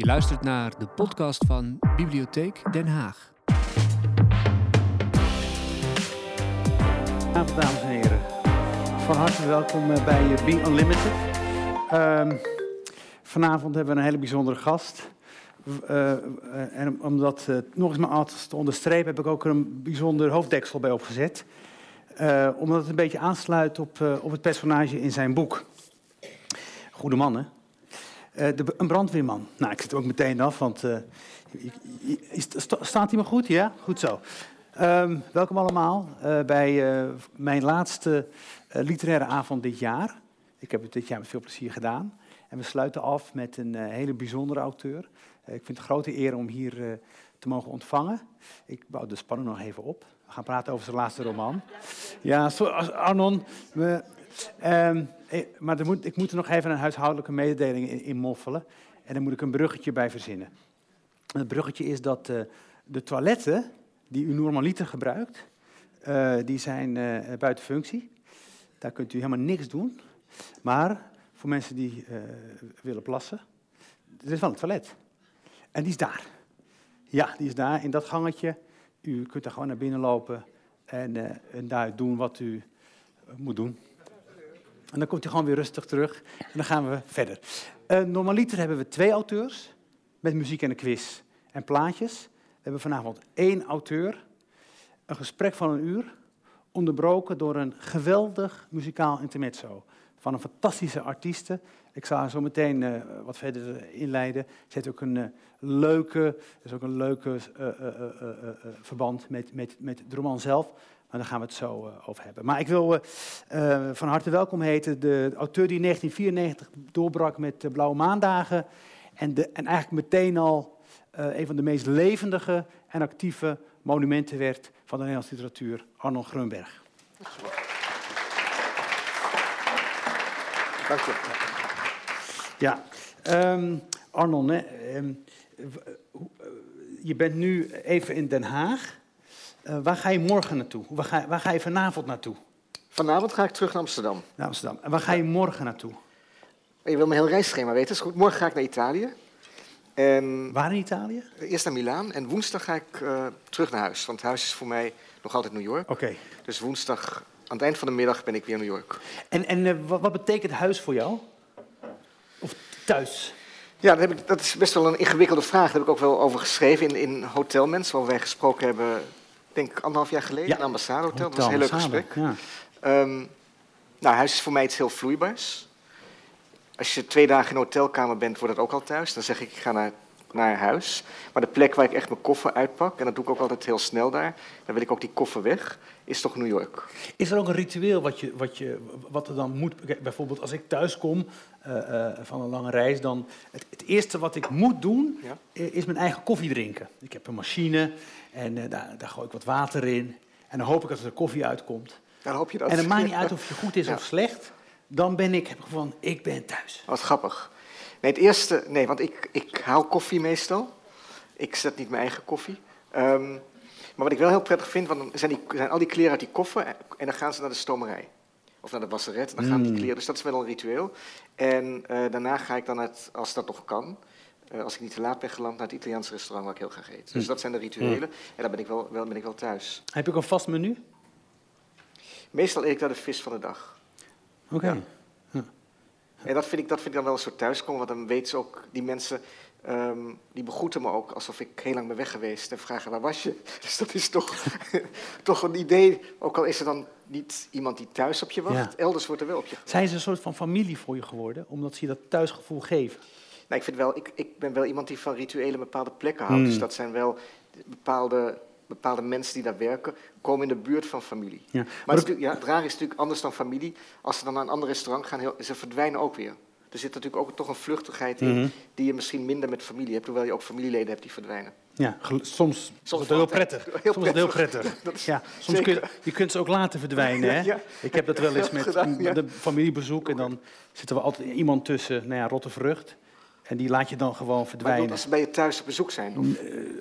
Je luistert naar de podcast van Bibliotheek Den Haag. Goedenavond, dames en heren. Van harte welkom eh, bij eh, Be Unlimited. Ehm, vanavond hebben we een hele bijzondere gast. Uh, en om dat nog eens maar te onderstrepen, heb ik ook een bijzonder hoofddeksel bij opgezet. Omdat het een beetje aansluit op, op het personage in zijn boek. Goede man, hè? De, een brandweerman. Nou, ik zit ook meteen af, want is, staat hij me goed? Ja, goed zo. Um, welkom allemaal bij mijn laatste literaire avond dit jaar. Ik heb het dit jaar met veel plezier gedaan. En we sluiten af met een hele bijzondere auteur. Eh, ik vind het een grote eer om hier eh, te mogen ontvangen. Ik bouw de spanning nog even op. We gaan praten over zijn laatste roman. Ja, Arnon. We, um, maar moet, ik moet er nog even een huishoudelijke mededeling in, moffelen. En daar moet ik een bruggetje bij verzinnen. Het bruggetje is dat uh, de toiletten die u normaliter gebruikt, uh, die zijn buiten functie. Daar kunt u helemaal niks doen. Maar voor mensen die willen plassen, er is wel een toilet. En die is daar. Ja, die is daar in dat gangetje. U kunt er gewoon naar binnen lopen en, en daar doen wat u moet doen. En dan komt u gewoon weer rustig terug en dan gaan we verder. Uh, normaliter hebben we twee auteurs met muziek en een quiz en plaatjes. We hebben vanavond één auteur, een gesprek van een uur, onderbroken door een geweldig muzikaal intermezzo van een fantastische artieste. Ik zal zo meteen uh, wat verder inleiden. Ze heeft ook een uh, leuke, is ook een leuke verband met, met, met de roman zelf. Maar daar gaan we het zo over hebben. Maar ik wil van harte welkom heten de auteur die in 1994 doorbrak met de Blauwe Maandagen. En, de, en eigenlijk meteen al een van de meest levendige en actieve monumenten werd van de Nederlandse literatuur, Arnold Grunberg. Dank je. Ja, um, Arnon, hè, um, je bent nu even in Den Haag. Uh, waar ga je morgen naartoe? Waar ga, waar ga, je vanavond naartoe? Vanavond ga ik terug naar Amsterdam. Naar Amsterdam. En waar ga je morgen naartoe? Je wil mijn heel reisschema weten, is goed. Morgen ga ik naar Italië. En waar in Italië? Eerst naar Milaan en woensdag ga ik uh, terug naar huis. Want huis is voor mij nog altijd New York. Oké. Okay. Dus woensdag, aan het eind van de middag, ben ik weer in New York. En, en uh, wat, wat betekent huis voor jou? Of thuis? Ja, dat, heb ik, dat, is best wel een ingewikkelde vraag. Daar heb ik ook wel over geschreven in, in Hotelmens, waar wij gesproken hebben, denk ik anderhalf jaar geleden, ja. in Ambassade Hotel. Dat was een heel leuk gesprek. Ja. Um, nou, huis is voor mij iets heel vloeibaars. Als je twee dagen in een hotelkamer bent, wordt het ook al thuis. Dan zeg ik, ik ga naar, naar huis. Maar de plek waar ik echt mijn koffer uitpak, en dat doe ik ook altijd heel snel daar, dan wil ik ook die koffer weg, is toch New York. Is er ook een ritueel wat, je, wat, je, wat er dan moet? Bijvoorbeeld als ik thuis kom uh, uh, van een lange reis, dan het, het, eerste wat ik moet doen, ja? is mijn eigen koffie drinken. Ik heb een machine en uh, daar, daar gooi ik wat water in. En dan hoop ik dat er koffie uitkomt. Dan hoop je dat. En het maakt niet uit of je goed is ja. of slecht. Dan ben ik heb van, ik ben thuis. Wat grappig. Nee, het eerste, nee, want ik, ik haal koffie meestal. Ik zet niet mijn eigen koffie. Um, maar wat ik wel heel prettig vind, want dan zijn, die, zijn al die kleren uit die koffer en dan gaan ze naar de stomerij. Of naar de wasseret, dan gaan die kleren. Dus dat is wel een ritueel. En uh, daarna ga ik dan, het, als dat nog kan, als ik niet te laat ben geland, naar het Italiaanse restaurant waar ik heel graag eet. Dus dat zijn de rituelen. En dan ben ik wel, wel, ben ik wel thuis. Heb je ook een vast menu? Meestal eet ik daar de vis van de dag. Oké. Okay. Ja. En dat vind, ik, dat vind ik dan wel een soort thuiskomen, want dan weten ze ook, die mensen, um, die begroeten me ook alsof ik heel lang ben weg geweest en vragen waar was je. Dus dat is toch, toch een idee, ook al is er dan niet iemand die thuis op je wacht, ja. elders wordt er wel op je gewacht. Zijn ze een soort van familie voor je geworden, omdat ze je dat thuisgevoel geven? Nou, ik, vind wel, ik, ik ben wel iemand die van rituelen bepaalde plekken houdt. Mm. Dus dat zijn wel bepaalde, bepaalde mensen die daar werken, komen in de buurt van familie. Ja. Maar, maar het, is, ja, het raar is natuurlijk anders dan familie. Als ze dan naar een ander restaurant gaan, heel, ze verdwijnen ook weer. Er zit natuurlijk ook toch een vluchtigheid in, mm -hmm. die je misschien minder met familie hebt, hoewel je ook familieleden hebt die verdwijnen. Ja, soms, soms is het heel prettig. Heel soms. Is het heel prettig. ja, soms kun je, je kunt ze ook laten verdwijnen. Hè? Ja. Ik heb dat wel eens met, gedaan, de familiebezoek en dan zit er wel altijd iemand tussen, nou ja, rotte vrucht. En die laat je dan gewoon verdwijnen. Maar als ze bij je thuis op bezoek zijn? Of,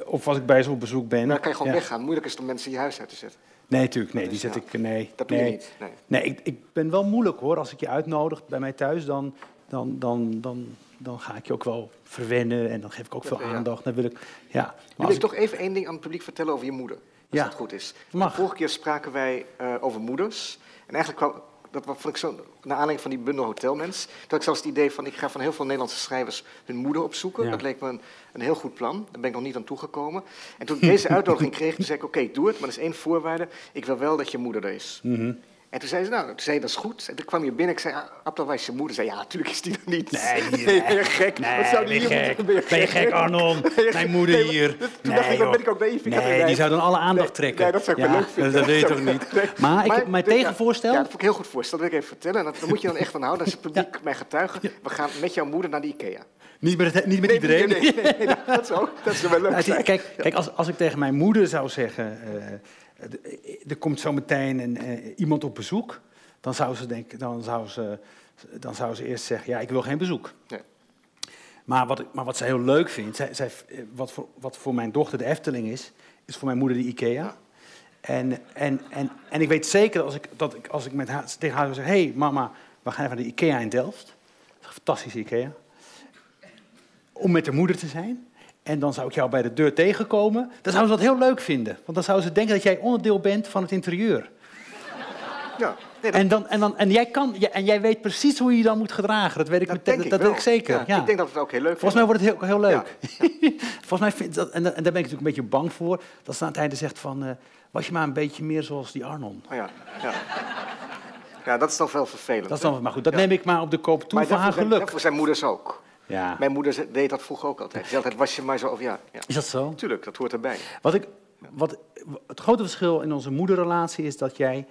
of als ik bij ze op bezoek ben. Dan kan je gewoon ja. weggaan. Moeilijk is het om mensen je huis uit te zetten. Nee, natuurlijk. Nee, die zet ik. Nee, dat doe nee. je niet. Nee, nee ik, ik ben wel moeilijk hoor. Als ik je uitnodig bij mij thuis, dan, dan, dan, dan dan ga ik je ook wel verwennen en dan geef ik ook veel aandacht. Dan wil ik, ja. Nu wil ik toch even één ding aan het publiek vertellen over je moeder. Als ja. dat goed is. Mag. vorige keer spraken wij uh, over moeders. En eigenlijk kwam, dat vond ik zo, naar aanleiding van die bundel Hotelmens, dat ik zelfs het idee van, ik ga van heel veel Nederlandse schrijvers hun moeder opzoeken. Dat leek me een, een, heel goed plan. Daar ben ik nog niet aan toegekomen. En toen ik deze uitnodiging kreeg, toen zei ik, oké, doe het, maar er is één voorwaarde. Ik wil wel dat je moeder er is. Mm en toen zei ze, nou, toen zei dat is goed. En toen kwam je binnen, ik zei, Abdel, waar is je moeder? Zei, ja, natuurlijk is die er niet. Nee, hier, nee, ben je gek? Nee, Wat zou die hier gek. Ben je gek, ben je gek Arnon? Mijn moeder hier. Toen nee, dacht ik, dan ben ik ook naïef. Nee, die zou dan alle aandacht trekken. Nee, dat zou ik ja, wel leuk vinden. Dat weet je toch niet? Maar, ik, mijn tegenvoorstel... Ja, dat vond ik heel goed voorstel. Dat wil ik even vertellen. En dat moet je dan echt aan houden. Dat is het publiek mijn getuige. We gaan met jouw moeder naar de Ikea. Niet met, niet met iedereen? Nee, nee, nee, dat is ook. Dat is wel leuk nou, Kijk, kijk als, als ik tegen mijn moeder zou zeggen... Uh, er komt zo meteen een, uh, iemand op bezoek dan zou ze, denken, dan zou ze, dan zou ze eerst zeggen, ja, ik wil geen bezoek. Nee. Maar, wat, maar wat ze heel leuk vindt, zij, zij, wat, voor, wat voor mijn dochter de Efteling is, is voor mijn moeder de IKEA. En, en, en, en ik weet zeker als ik, dat ik, als ik met haar, tegen haar zeggen, hé hey, mama, we gaan even naar de IKEA in Delft. Dat is een fantastische IKEA. Om met de moeder te zijn. En dan zou ik jou bij de deur tegenkomen. Dan zou ze dat heel leuk vinden. Want dan zou ze denken dat jij onderdeel bent van het interieur. Ja. En, dan, en, dan, en, jij kan, en jij weet precies hoe je je dan moet gedragen. Dat weet ik, dat denk ik, dat weet ik zeker. Ja, Ik denk dat het ook heel leuk Volgens mij wordt het heel, heel leuk. Volgens mij vind dat, en, daar ben ik natuurlijk een beetje bang voor. Dat ze aan het einde zegt van, uh, was je maar een beetje meer zoals die Arnon. Oh ja, ja. ja, dat is toch wel vervelend. Dat is dan, maar goed, dat neem ik maar op de koop toe voor haar geluk. Voor zijn moeders ook. Ja. Mijn moeder deed dat vroeger ook altijd. Ze altijd, was je maar zo, of ja, ja. Is dat zo? Tuurlijk, dat hoort erbij. Wat ik, wat, het grote verschil in onze moederrelatie is dat jij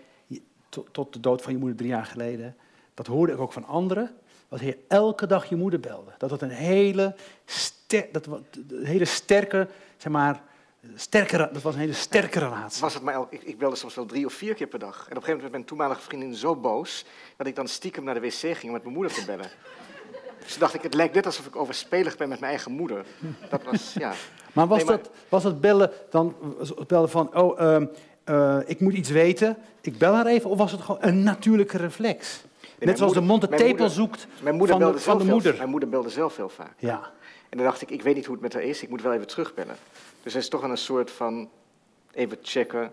tot de dood van je moeder drie jaar geleden, dat hoorde ik ook van anderen, dat je elke dag je moeder belde. Dat het een hele, ster, dat, een hele sterke, zeg maar, sterke, dat was een hele sterke relatie. Was het maar ik, ik, belde soms wel drie of vier keer per dag. En op een gegeven moment werd mijn toenmalige vriendin zo boos, dat ik dan stiekem naar de wc ging om met mijn moeder te bellen. Dus dacht ik, het lijkt net alsof ik overspelig ben met mijn eigen moeder. Dat was, ja. Maar was, Dat, was het bellen dan, bellen van, oh, uh, uh, ik moet iets weten, ik bel haar even, of was het gewoon een natuurlijke reflex? Net zoals de mond de tepel zoekt mijn moeder van, belde van de moeder. mijn moeder belde zelf heel vaak. Ja. En dan dacht ik, ik weet niet hoe het met haar is, ik moet wel even terugbellen. Dus er is toch een soort van even checken.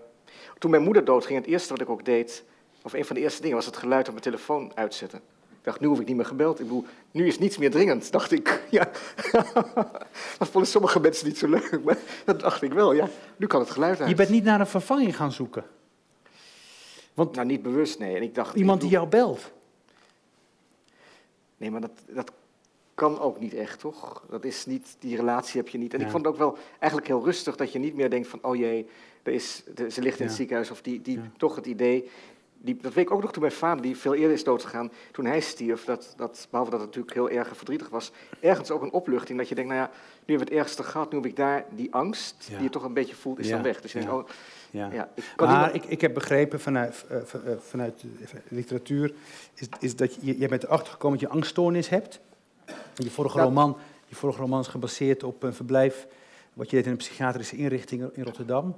Toen mijn moeder doodging, het eerste wat ik ook deed, of een van de eerste dingen, was het geluid op mijn telefoon uitzetten. Dacht, nu hoef ik niet meer gebeld. Ik bedoel, nu is niets meer dringend, dacht ik. Ja. dat vonden sommige mensen niet zo leuk, maar dat dacht ik wel. Ja, nu kan het geluid uit. Je bent niet naar een vervanging gaan zoeken? Want nou, niet bewust, nee. En ik dacht, iemand die jou belt? Nee, maar dat, dat kan ook niet echt, toch? Dat is niet, die relatie heb je niet. En ik vond het ook wel eigenlijk heel rustig dat je niet meer denkt van, oh jee, er is, ze ligt in het ziekenhuis. Of die, die toch het idee, die, dat weet ik ook nog toen mijn vader, die veel eerder is doodgegaan, toen hij stierf, dat, dat, behalve dat het natuurlijk heel erg verdrietig was, ergens ook een opluchting. Dat je denkt, nou ja, nu hebben we het ergste gehad, nu heb ik daar die angst, die je toch een beetje voelt, is dan weg. Dus je denkt, oh, ja. ja ik maar ik, ik heb begrepen vanuit, uh, vanuit literatuur, is, is dat je, je bent erachter gekomen dat je angststoornis hebt. Je vorige, roman, je vorige roman is gebaseerd op een verblijf wat je deed in een psychiatrische inrichting in Rotterdam.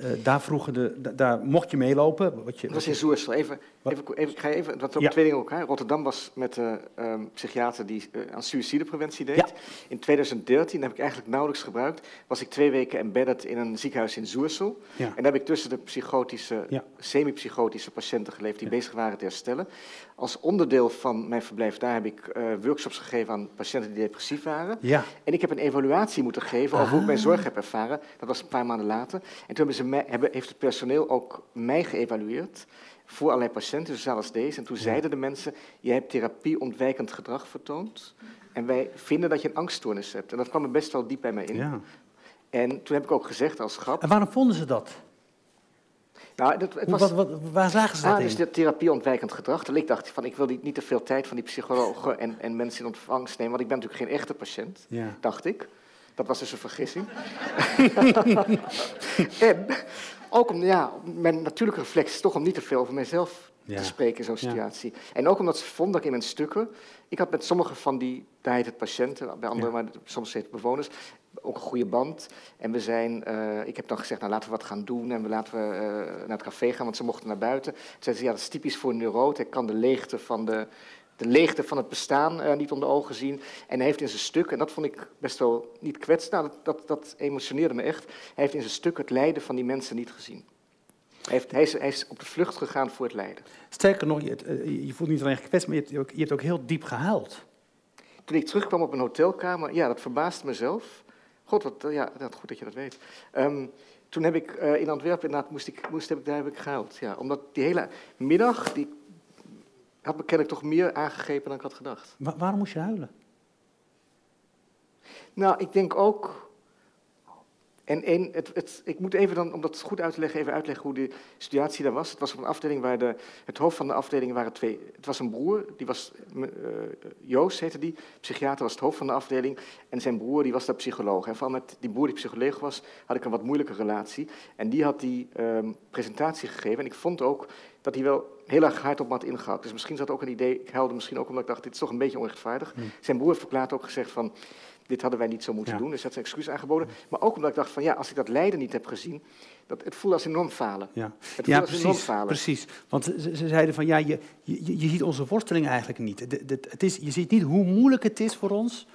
Uh, daar, vroegen de, daar mocht je meelopen. Wat je, dat was in Zoersel. Even, even, even, ik ga even, wat ook ja. twee dingen elkaar. Rotterdam was met de uh, um, psychiater die uh, aan suïcidepreventie deed. Ja. In 2013 heb ik eigenlijk nauwelijks gebruikt. Was ik twee weken embedded in een ziekenhuis in Zoersel. Ja. En daar heb ik tussen de psychotische, semi-psychotische patiënten geleefd die bezig waren te herstellen. Als onderdeel van mijn verblijf daar heb ik uh, workshops gegeven aan patiënten die depressief waren. En ik heb een evaluatie moeten geven over hoe ik mijn zorg heb ervaren. Dat was een paar maanden later. En toen hebben ze mij, hebben, heeft het personeel ook mij geëvalueerd voor allerlei patiënten, zoals deze. En toen zeiden de mensen, je hebt therapieontwijkend gedrag vertoond. En wij vinden dat je een angststoornis hebt. En dat kwam er best wel diep bij mij in. Ja. En toen heb ik ook gezegd als grap... En waarom vonden ze dat? Nou, dat, het was, wat, wat, waar zagen ze dat ah, in? Dus de therapieontwijkend gedrag. Toen ik dacht van, ik wil niet, niet te veel tijd van die psychologen en, en mensen in ontvangst nemen, want ik ben natuurlijk geen echte patiënt, ja. dacht ik. Dat was dus een vergissing. en ook om, ja, mijn natuurlijke reflex is toch om niet te veel over mezelf te spreken in zo'n situatie. Ja. En ook omdat ze vonden dat ik in mijn stukken, ik had met sommige van die, daar heet het patiënten, bij anderen, maar soms heet het bewoners, ook een goede band. En we zijn, uh, ik heb dan gezegd, nou laten we wat gaan doen en we laten we uh, naar het café gaan, want ze mochten naar buiten. Toen zeiden ze, ja dat is typisch voor een neuroot, ik kan de leegte van de de leegte van het bestaan uh, niet onder ogen zien. En hij heeft in zijn stuk, en dat vond ik best wel niet kwetsend, nou, dat, dat, dat, emotioneerde me echt. Hij heeft in zijn stuk het lijden van die mensen niet gezien. Hij, heeft, hij, is, hij is, op de vlucht gegaan voor het lijden. Sterker nog, je, uh, je voelt niet alleen gekwetst, maar je hebt, ook, je hebt ook heel diep gehuild. Toen ik terugkwam op een hotelkamer, ja, dat verbaasde mezelf. God, wat, ja, dat, goed dat je dat weet. Um, toen heb ik uh, in Antwerpen, inderdaad, moest ik, moest, heb ik, daar heb ik gehuild. Ja, omdat die hele middag, die had me kennelijk toch meer aangegrepen dan ik had gedacht. waarom moest je huilen? Nou, ik denk ook en, en het, het, ik moet even dan, om dat goed uit te leggen, even uitleggen hoe de situatie daar was. Het was op een afdeling waar de, het hoofd van de afdeling waren twee. Het was een broer, die was, uh, Joost heette die, psychiater was het hoofd van de afdeling. En zijn broer, die was daar psycholoog. En van met die broer die psycholoog was, had ik een wat moeilijke relatie. En die had die um, presentatie gegeven. En ik vond ook dat hij wel heel erg hard op me had. Dus misschien zat ook een idee, ik huilde misschien ook omdat ik dacht, dit is toch een beetje onrechtvaardig. Hmm. Zijn broer heeft verklaard ook gezegd van, dit hadden wij niet zo moeten doen. Dus dat is excuus aangeboden. Maar ook omdat ik dacht van ja, als ik dat lijden niet heb gezien, dat, het voelde als enorm falen. Ja, het ja precies, enorm falen. precies. Want ze, ze, zeiden van ja, je, je, je ziet onze worsteling eigenlijk niet. De, het is, je ziet niet hoe moeilijk het is voor ons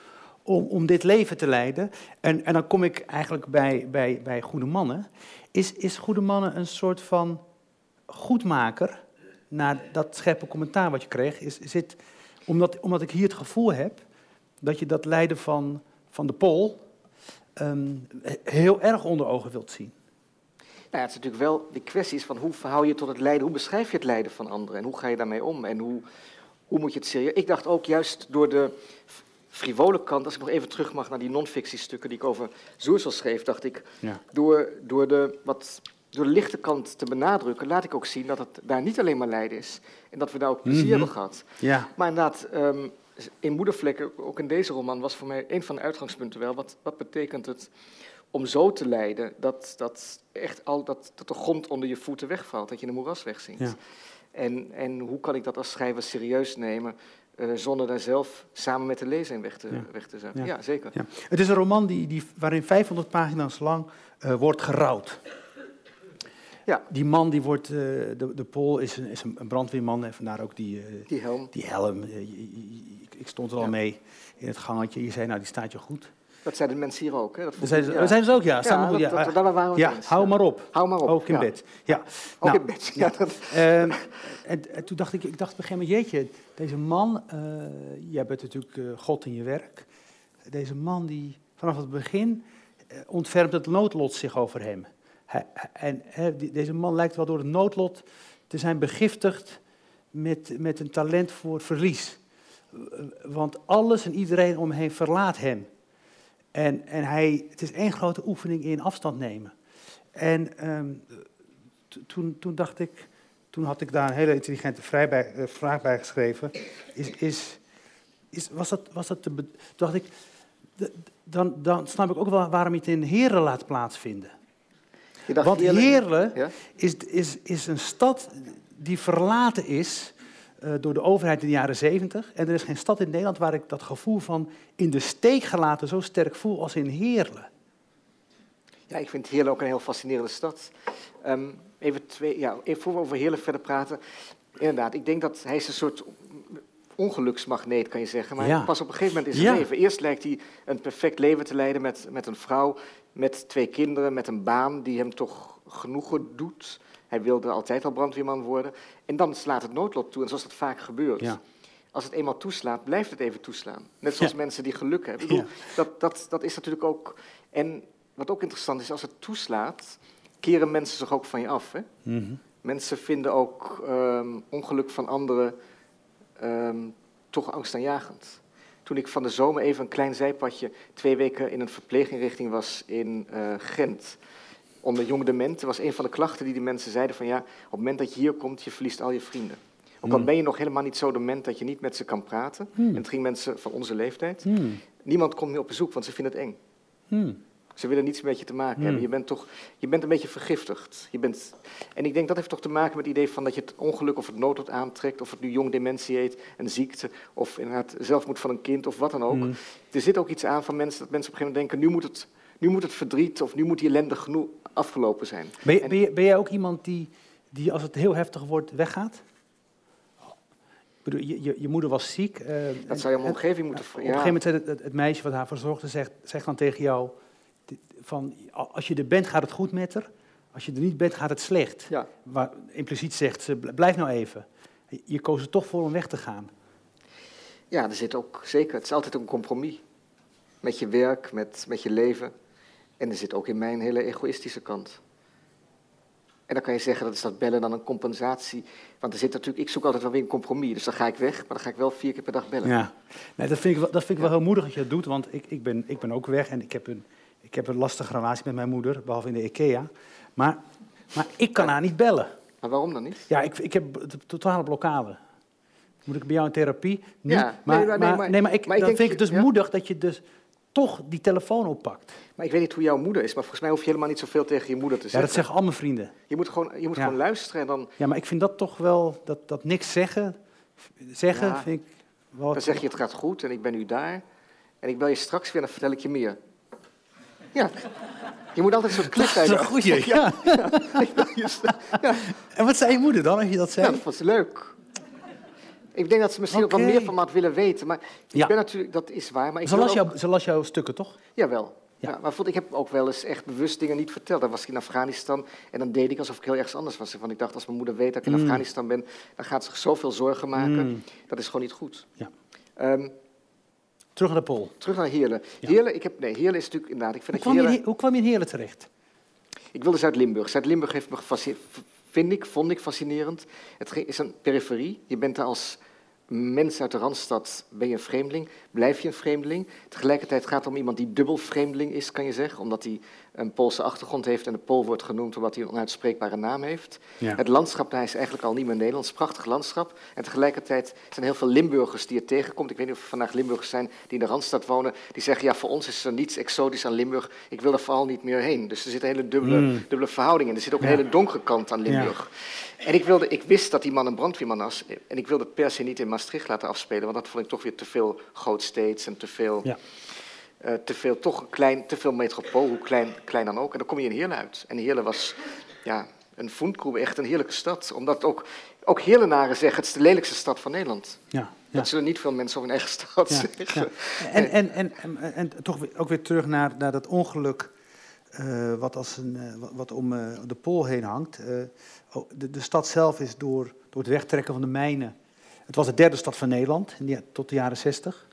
om, om dit leven te leiden. En, en dan kom ik eigenlijk bij, bij, bij Goede Mannen. Is, is Goede Mannen een soort van goedmaker naar dat scherpe commentaar wat je kreeg? Is, zit, omdat, omdat ik hier het gevoel heb dat je dat lijden van, van de Pool ehm, heel erg onder ogen wilt zien. Nou ja, het is natuurlijk wel de kwestie van hoe verhoud je tot het lijden, hoe beschrijf je het lijden van anderen en hoe ga je daarmee om en hoe, hoe moet je het serieus... Ik dacht ook juist door de frivole kant, als ik nog even terug mag naar die non-fictiestukken die ik over Zoersel schreef, dacht ik, ja. door, door, de, wat, door de lichte kant te benadrukken, laat ik ook zien dat het daar niet alleen maar lijden is en dat we daar ook plezier mm hebben gehad. Ja. Maar inderdaad, um, in Moedervlekken, ook in deze roman, was voor mij een van de uitgangspunten wel. Wat, wat betekent het om zo te lijden dat, dat, echt al, dat, dat de grond onder je voeten wegvalt, dat je in een moeras wegzinkt? Ja. En, en hoe kan ik dat als schrijver serieus nemen, uh, zonder daar zelf samen met de lezer in weg te, ja. weg te zetten? Ja, zeker. Het is een roman die, die, waarin 500 pagina's lang uh, wordt gerouwd. Ja. Die man, die wordt, uh, de, de Pool is een, is een brandweerman en vandaar ook die, uh, die helm. Die helm. Uh, ik stond er al mee in het gangetje. Je zei, nou, die staat je goed. Dat zeiden de mensen hier ook. Hè? Dat dat zeiden, ja. zeiden ze ook, ja. ja, dat, ja. Dat, dat, waren we ja hou maar op. Hou maar op. Ook in bed. Ja. Ook nou, in bed. Ja. Dat... Uh, en, en, toen dacht ik, ik dacht op een gegeven moment, jeetje, deze man, uh, jij bent natuurlijk uh, God in je werk. Deze man die vanaf het begin ontfermt het noodlot zich over hem. En deze man lijkt wel door het noodlot te zijn begiftigd met, met een talent voor verlies. Want alles en iedereen om hem heen verlaat hem. En, en hij, het is één grote oefening in afstand nemen. En um, toen, toen dacht ik, toen had ik daar een hele intelligente uh, vraag bij geschreven. Is, is, is, was dat, was dat te, dacht ik, dan, dan snap ik ook wel waarom je het in Heren laat plaatsvinden. Want Heerlen ja? is, is, is een stad die verlaten is uh, door de overheid in de jaren zeventig. En er is geen stad in Nederland waar ik dat gevoel van in de steek gelaten zo sterk voel als in Heerlen. Ja, ik vind Heerlen ook een heel fascinerende stad. Um, even twee, ja, even voor we over Heerlen verder praten. Inderdaad, ik denk dat hij is een soort ongeluksmagneet, kan je zeggen. Maar ja. pas op een gegeven moment in zijn leven. Eerst lijkt hij een perfect leven te leiden met, met een vrouw, met twee kinderen, met een baan die hem toch genoegen doet. Hij wilde altijd al brandweerman worden. En dan slaat het noodlot toe, en zoals dat vaak gebeurt. Ja. Als het eenmaal toeslaat, blijft het even toeslaan. Net zoals mensen die geluk hebben. Ik bedoel, dat, dat, dat is natuurlijk ook... En wat ook interessant is, als het toeslaat, keren mensen zich ook van je af. Hè? Mm Mensen vinden ook um, ongeluk van anderen um, toch angstaanjagend. Toen ik van de zomer even een klein zijpadje twee weken in een verpleeginrichting was in uh, Gent onder jonge dementen was een van de klachten die die mensen zeiden van ja, op het moment dat je hier komt, je verliest al je vrienden. Ook al hmm. ben je nog helemaal niet zo dement dat je niet met ze kan praten. Hmm. En het ging mensen van onze leeftijd. Hmm. Niemand komt meer op bezoek, want ze vinden het eng. Ze willen niets met je te maken hebben. Je bent toch je bent een beetje vergiftigd. Je bent, en ik denk dat heeft toch te maken met het idee van dat je het ongeluk of het noodlot aantrekt. Of het nu jong dementie heet, een ziekte. Of inderdaad zelfmoord van een kind of wat dan ook. Er zit ook iets aan van mensen dat mensen op een gegeven moment denken, nu moet het nu moet het verdriet of nu moet die ellende genoeg afgelopen zijn. Ben, je, ben, je, ben jij ook iemand die, die, als het heel heftig wordt, weggaat? bedoel, je, je, je, moeder was ziek. Uh, dat zou je om omgeving moeten Op een gegeven moment zei het, het, meisje wat haar verzorgde, zegt, zegt dan tegen jou... Van, als je er bent, gaat het goed met haar. Als je er niet bent, gaat het slecht. Ja. Waar, impliciet zegt ze, blijf nou even. Je koos er toch voor om weg te gaan. Ja, er zit ook zeker, het is altijd een compromis. Met je werk, met, met je leven. En er zit ook in mijn hele egoïstische kant. En dan kan je zeggen, dat is dat bellen dan een compensatie. Want er zit natuurlijk, ik zoek altijd wel weer een compromis. Dus dan ga ik weg, maar dan ga ik wel vier keer per dag bellen. Ja, nee, dat vind ik, wel, dat vind ik wel heel moedig dat je dat doet. Want ik, ik, ben, ik ben ook weg en ik heb, een, ik heb een lastige relatie met mijn moeder, behalve in de IKEA. Maar, maar ik kan haar niet bellen. Maar waarom dan niet? Ja, ik, ik heb totale blokkade. Moet ik bij jou in therapie? Ja, maar, nee, maar, maar, nee, maar, ik, dan vind ik het dus moedig dat je dus toch die telefoon oppakt. Maar ik weet niet hoe jouw moeder is, maar volgens mij hoef je helemaal niet zoveel tegen je moeder te zeggen. Ja, dat zeggen al mijn vrienden. Je moet gewoon, je moet gewoon luisteren en dan... Ja, maar ik vind dat toch wel, dat, dat niks zeggen, zeggen vind ik wel... Dan zeg je het gaat goed en ik ben nu daar en ik bel je straks weer en dan vertel ik je meer. Ja, je moet altijd soort klik Dat is een goeie, ja. ja. En wat zei je moeder dan, als je dat zei? Ja, dat was leuk. Ik denk dat ze misschien okay. wat meer van me had willen weten. Maar ik ben natuurlijk, dat is waar. Maar ik ze, las jou, ze las jouw stukken, toch? Jawel. Ja. ja maar ik heb ook wel eens echt bewust dingen niet verteld. Dan was ik in Afghanistan en dan deed ik alsof ik heel ergens anders was. Want ik dacht, als mijn moeder weet dat ik in mm. Afghanistan ben, dan gaat ze zich zoveel zorgen maken. Mm. Dat is gewoon niet goed. Ja. Um, terug naar Pol. Terug naar Heerlen. Ja. Heerlen, ik heb, nee, Heerlen is natuurlijk inderdaad... Ik vind hoe, kwam je, hoe kwam je in Heerlen terecht? Ik wilde Zuid-Limburg. Zuid-Limburg heeft me vind ik, vond ik fascinerend. Het is een periferie. Je bent daar als mens uit de Randstad ben je een vreemdeling, blijf je een vreemdeling. Tegelijkertijd gaat het om iemand die dubbel vreemdeling is, kan je zeggen, omdat hij een Poolse achtergrond heeft en de Pool wordt genoemd omdat hij een onuitspreekbare naam heeft. Het landschap daar is eigenlijk al niet meer Nederlands, prachtig landschap. En tegelijkertijd zijn heel veel Limburgers die je tegenkomt. Ik weet niet of er vandaag Limburgers zijn die in de Randstad wonen, die zeggen, ja, voor ons is er niets exotisch aan Limburg, ik wil er vooral niet meer heen. Dus er zit een hele dubbele, mm. dubbele verhouding in. Er zit ook een hele donkere kant aan Limburg. En ik, wilde, ik wist dat die man een brandweerman was. En ik wilde het per se niet in Maastricht laten afspelen, want dat vond ik toch weer te veel groot steeds en te veel, ja. Uh, te veel, toch klein, te veel metropool, hoe klein, klein dan ook. En dan kom je in Heerlen uit. En Heerlen was ja, een voenkoe, echt een heerlijke stad. Omdat ook, ook Heerlenaren zeggen, het is de lelijkste stad van Nederland. Ja, ja. Dat zullen niet veel mensen over hun eigen stad ja, zeggen. En, en, en, en, en, toch ook weer terug naar, naar dat ongeluk uh, wat, als een, uh, wat om de Pool heen hangt. Oh, de, de, stad zelf is door, door het wegtrekken van de mijnen. Het was de derde stad van Nederland tot de jaren zestig.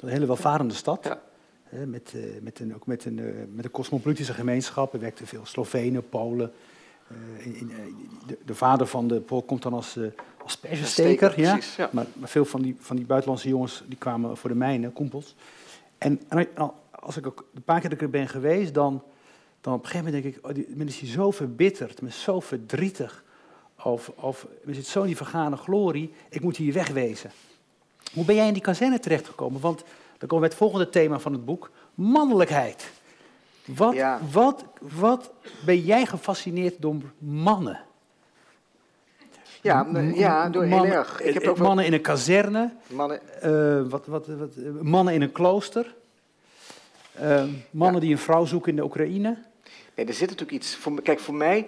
Een hele welvarende stad. Met, met, een, ook met een, met een cosmopolitische gemeenschap. Er werkten veel Slovenen, Polen. In, in, de, de, vader van de Pool komt dan als, als persensteker. Ja? ja. Maar, maar, veel van die, van die buitenlandse jongens die kwamen voor de mijnen, koempels. En, en als ik ook een paar keer er ben geweest, dan dan op een gegeven moment denk ik, oh, die, men is hier zo verbitterd, men is zo verdrietig. Of, of men zit zo in die vergane glorie, ik moet hier wegwezen. Hoe ben jij in die kazerne terechtgekomen? Want dan komen we bij het volgende thema van het boek, mannelijkheid. Wat, wat, wat ben jij gefascineerd door mannen? Ja, ja door heel erg. Ik heb ook mannen in een kazerne, mannen, uh, wat, wat, wat, mannen in een klooster, uh, mannen die een vrouw zoeken in de Oekraïne. Nee, er zit natuurlijk iets. Voor, kijk, voor mij.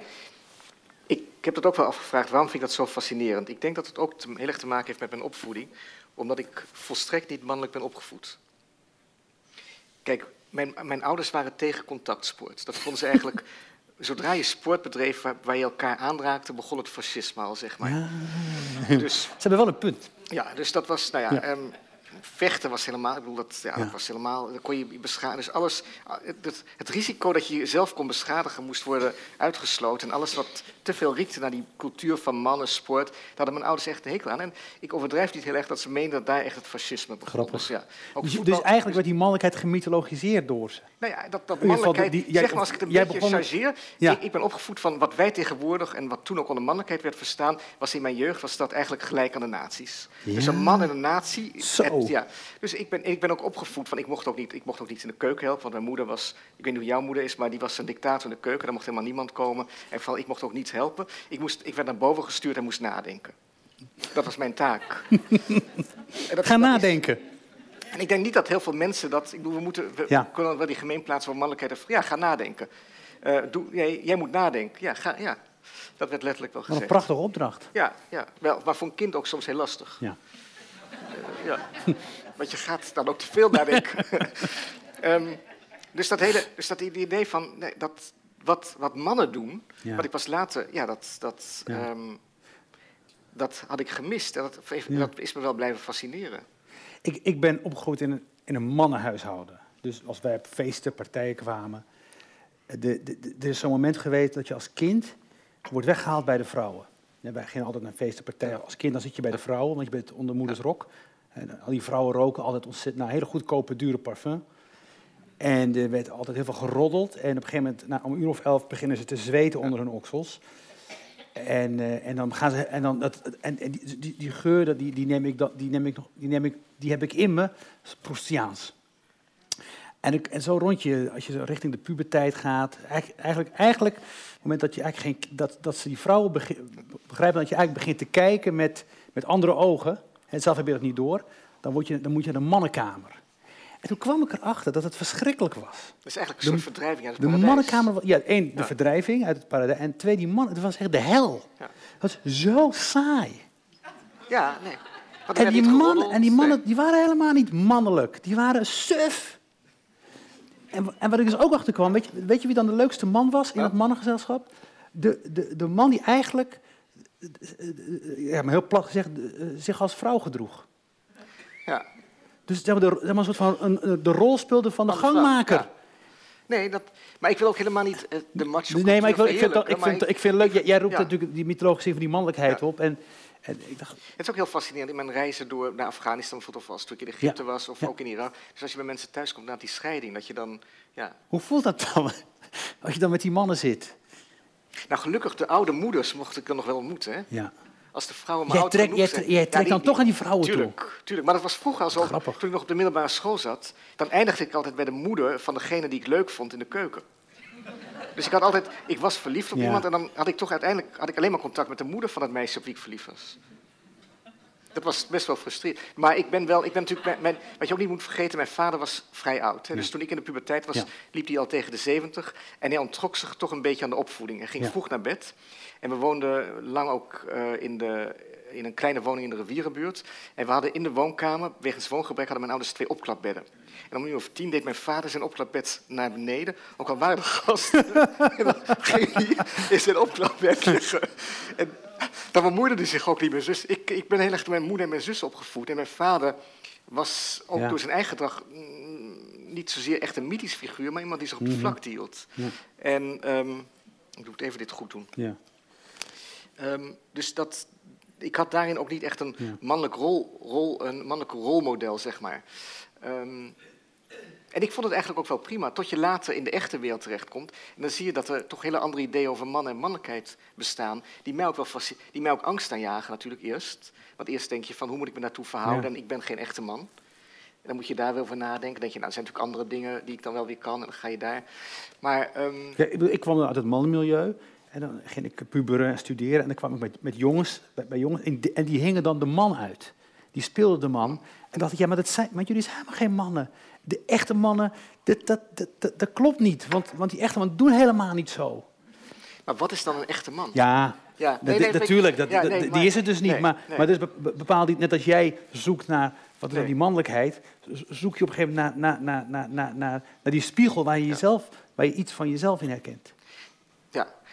Ik, ik heb dat ook wel afgevraagd. Waarom vind ik dat zo fascinerend? Ik denk dat het ook te, heel erg te maken heeft met mijn opvoeding. Omdat ik volstrekt niet mannelijk ben opgevoed. Kijk, mijn, mijn ouders waren tegen contactsport. Dat vonden ze eigenlijk. zodra je sport bedreef waar, waar, je elkaar aanraakte, begon het fascisme al, zeg maar. Ja. Dus, ze hebben wel een punt. Ja, dus dat was, nou ja, ja. Um, vechten was helemaal, ik bedoel, dat, ja, dat was helemaal, dan kon je beschadigen. Dus alles, het, het, risico dat je jezelf kon beschadigen moest worden uitgesloten. En alles wat te veel riekte naar die cultuur van mannen, sport, daar hadden mijn ouders echt een hekel aan. En ik overdrijf niet heel erg dat ze meenden dat daar echt het fascisme begon. Grappig. Dus, ja, dus, dus, eigenlijk werd die mannelijkheid gemythologiseerd door ze? Nou ja, dat, dat mannelijkheid, die, zeg maar als ik het een beetje begon... chargeer, ja. ik, ik, ben opgevoed van wat wij tegenwoordig en wat toen ook onder mannelijkheid werd verstaan, was in mijn jeugd was dat eigenlijk gelijk aan de naties. Dus een man en een natie. Ja. Dus ik ben, ik ben ook opgevoed van, ik mocht ook, niet, ik mocht ook niet in de keuken helpen, want mijn moeder was, ik weet niet hoe jouw moeder is, maar die was een dictator in de keuken, daar mocht helemaal niemand komen. En vooral, ik mocht ook niet helpen. Ik, moest, ik werd naar boven gestuurd en moest nadenken. Dat was mijn taak. dat, Ga nadenken. en ik denk niet dat heel veel mensen dat, ik bedoel, we, moeten, we kunnen wel die gemeenplaats van mannelijkheid, ja, ga nadenken. Uh, doe, jij, jij, moet nadenken. Ja, ga, ja, dat werd letterlijk wel gezegd. Wat een prachtige opdracht. Ja, ja wel, maar voor een kind ook soms heel lastig. Ja. Uh, ja. Want je gaat dan ook te veel nadenken. um, dus dat hele dus dat idee van nee, dat, wat, wat mannen doen, ja. wat ik pas later, ja, dat, dat, ja. Um, dat had ik gemist. Dat, dat is me wel blijven fascineren. Ik, ik ben opgegroeid in een, in een mannenhuishouden. Dus als wij op feesten, partijen kwamen. De, de, de, er is zo'n moment geweest dat je als kind wordt weggehaald bij de vrouwen. Ja, wij gingen altijd naar feesten, partijen. Als kind dan zit je bij de vrouwen, want je bent onder moeders rok. En al die vrouwen roken altijd ontzettend naar nou, hele goedkope, dure parfum. En er werd altijd heel veel geroddeld. En op een gegeven moment, nou, om een uur of elf, beginnen ze te zweten onder hun oksels. En, uh, en dan gaan ze. En, dan, dat, en, en die, die, die, geur, die, die, neem ik, die, neem ik nog, die, neem ik, die heb ik in me, Proustiaans. En, ik, en zo rond je, als je richting de puberteit gaat, eigenlijk, eigenlijk, op het moment dat, je eigenlijk geen, dat, dat ze die vrouwen begrijpen dat je eigenlijk begint te kijken met, met andere ogen, en zelf heb je dat niet door, dan, word je, dan moet je naar de mannenkamer. En toen kwam ik erachter dat het verschrikkelijk was. Dat is eigenlijk een soort verdrijving uit het de paradijs. De mannenkamer, ja, één, de verdrijving uit het paradijs. En twee, die man, het was echt de hel. Ja. Dat was zo saai. Ja, nee. En die, mannen, en die mannen, die waren helemaal niet mannelijk. Die waren suf. En, en wat ik dus ook achter kwam, weet je, weet je wie dan de leukste man was in ja. dat mannengezelschap? De, de, de man die eigenlijk, ja, maar heel plat gezegd, zich als vrouw gedroeg. Ja. Dus zeg maar, de, zeg maar, een soort van een, de rol speelde van de gangmaker. Ja. Nee, dat, maar ik wil ook helemaal niet uh, de macho Nee, maar ik, wil, ik, vind, dat, ik, vind, ik vind het leuk, jij, roept natuurlijk die mythologische van die mannelijkheid op. En, en ik dacht... Het is ook heel fascinerend in mijn reizen door naar Afghanistan, bijvoorbeeld, of als toen ik in Egypte was, of ook in Irak. Dus als je bij mensen thuis komt na die scheiding, dat je dan... Ja. Hoe voelt dat dan, als je dan met die mannen zit? Nou, gelukkig, de oude moeders mocht ik dan nog wel ontmoeten. Hè? Ja. Als de vrouwen maar oud genoeg zijn. Jij, trekt dan toch aan die vrouwen tuurlijk, toe? Tuurlijk, maar dat was vroeger al zo. Grappig. Toen ik nog op de middelbare school zat, dan eindigde ik altijd bij de moeder van degene die ik leuk vond in de keuken. Dus ik had altijd, ik was verliefd op iemand en dan had ik toch uiteindelijk had ik alleen maar contact met de moeder van het meisje op wie ik verliefd was. Dat was best wel frustrerend. Maar ik ben wel, ik ben natuurlijk, mijn, wat je ook niet moet vergeten, mijn vader was vrij oud. Hè. Dus toen ik in de puberteit was, liep hij al tegen de 70 en hij ontrok zich toch een beetje aan de opvoeding. Hij ging vroeg naar bed en we woonden lang ook uh, in, de, in een kleine woning in de rivierenbuurt. En we hadden in de woonkamer, wegens woongebrek, hadden mijn ouders twee opklapbedden. En om een uur of tien deed mijn vader zijn opklapbed naar beneden. Ook al waren er gasten. en dan ging hij in zijn opklapbed liggen. En dan bemoeide hij zich ook niet meer. zus. Ik, ik ben heel erg door mijn moeder en mijn zus opgevoed. En mijn vader was ook door zijn eigen gedrag mm, niet zozeer echt een mythisch figuur, maar iemand die zich op de mhm. vlakte hield. Ja. En um, ik doe het even dit goed doen. Ja. Um, dus dat, ik had daarin ook niet echt een, mannelijk, rol, rol, een mannelijk rolmodel, zeg maar. Um, en ik vond het eigenlijk ook wel prima, tot je later in de echte wereld terechtkomt. En dan zie je dat er toch hele andere ideeën over man en mannelijkheid bestaan, die mij ook, wel die mij ook angst aanjagen natuurlijk eerst. Want eerst denk je van, hoe moet ik me daartoe verhouden en ik ben geen echte man. En dan moet je daar wel over nadenken. Dan denk je, nou, er zijn natuurlijk andere dingen die ik dan wel weer kan en dan ga je daar. Maar, um... ja, ik, ik kwam uit het mannenmilieu. En dan ging ik puberen en studeren. En dan kwam ik met, met jongens, bij, bij jongens en die, hingen dan de man uit. Die speelden de man. En dacht ik, ja, maar, dat zijn, maar jullie zijn helemaal geen mannen. De echte mannen, dat, dat, dat, dat, klopt niet. Want, want die echte mannen doen helemaal niet zo. Maar wat is dan een echte man? Ja, ja natuurlijk. Dat, die is het dus niet. maar, maar dus bepaalt niet, net als jij zoekt naar wat is dan die mannelijkheid, zoek je op een gegeven moment naar, naar, naar, naar, naar, naar die spiegel waar je, jezelf, waar je iets van jezelf in herkent.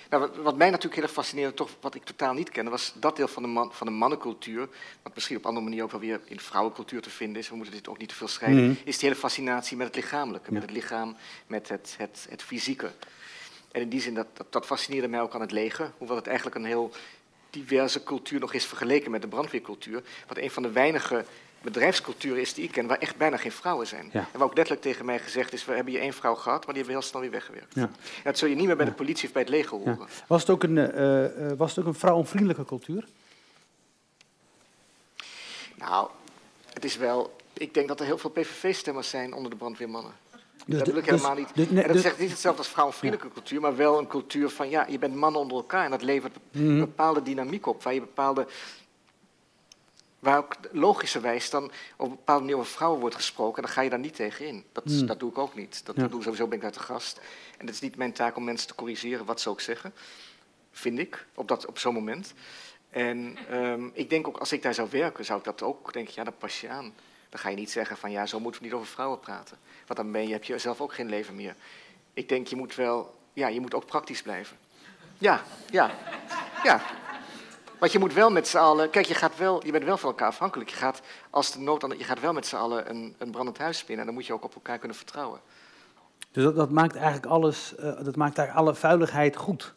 Nou, wat, mij natuurlijk heel erg fascineerde, toch wat ik totaal niet kende, was dat deel van de, man, van de mannencultuur, wat misschien op andere manier ook wel weer in de vrouwencultuur te vinden is, we moeten dit ook niet te veel scheiden, mhm. is die hele fascinatie met het lichamelijke, met het lichaam, met het, het, het fysieke. En in die zin, dat, dat, dat fascineerde mij ook aan het leger, hoewel het eigenlijk een heel diverse cultuur nog is vergeleken met de brandweercultuur, wat een van de weinige bedrijfscultuur is die ik ken, waar echt bijna geen vrouwen zijn. En waar ook letterlijk tegen mij gezegd is, we hebben hier één vrouw gehad, maar die hebben we heel snel weer weggewerkt. Ja. En dat zul je niet meer bij de politie of bij het leger horen. Was, het ook een, uh, was het ook een vrouwenvriendelijke cultuur? Nou, het is wel... Ik denk dat er heel veel PVV-stemmers zijn onder de brandweermannen. Dus dat wil ik helemaal niet. Dus, en dat dus, zegt niet hetzelfde als vrouwenvriendelijke cultuur, maar wel een cultuur van ja, je bent mannen onder elkaar en dat levert een mhm. bepaalde dynamiek op, waar je bepaalde Waar ook logischerwijs dan op een bepaalde manier over vrouwen wordt gesproken, dan ga je daar niet tegen in. Dat, hmm. dat doe ik ook niet. Dat doe ik sowieso ben ik uit de gast. En het is niet mijn taak om mensen te corrigeren, wat ze ook zeggen. vind ik, op, dat, op zo'n moment. En ehm, ik denk ook, als ik daar zou werken, zou ik dat ook denken, ja, dan pas je aan. Dan ga je niet zeggen van, ja, zo moeten we niet over vrouwen praten. Want dan ben je, heb je zelf ook geen leven meer. Ik denk, je moet wel, ja, je moet ook praktisch blijven. Ja, ja, ja. Want je moet wel met z'n allen, kijk, je, gaat wel, je bent wel van elkaar afhankelijk. Je gaat, als de nood, je gaat wel met z'n allen een, een brandend huis spinnen. En dan moet je ook op elkaar kunnen vertrouwen. Dus dat, dat maakt eigenlijk alles, uh, dat maakt eigenlijk alle vuiligheid goed.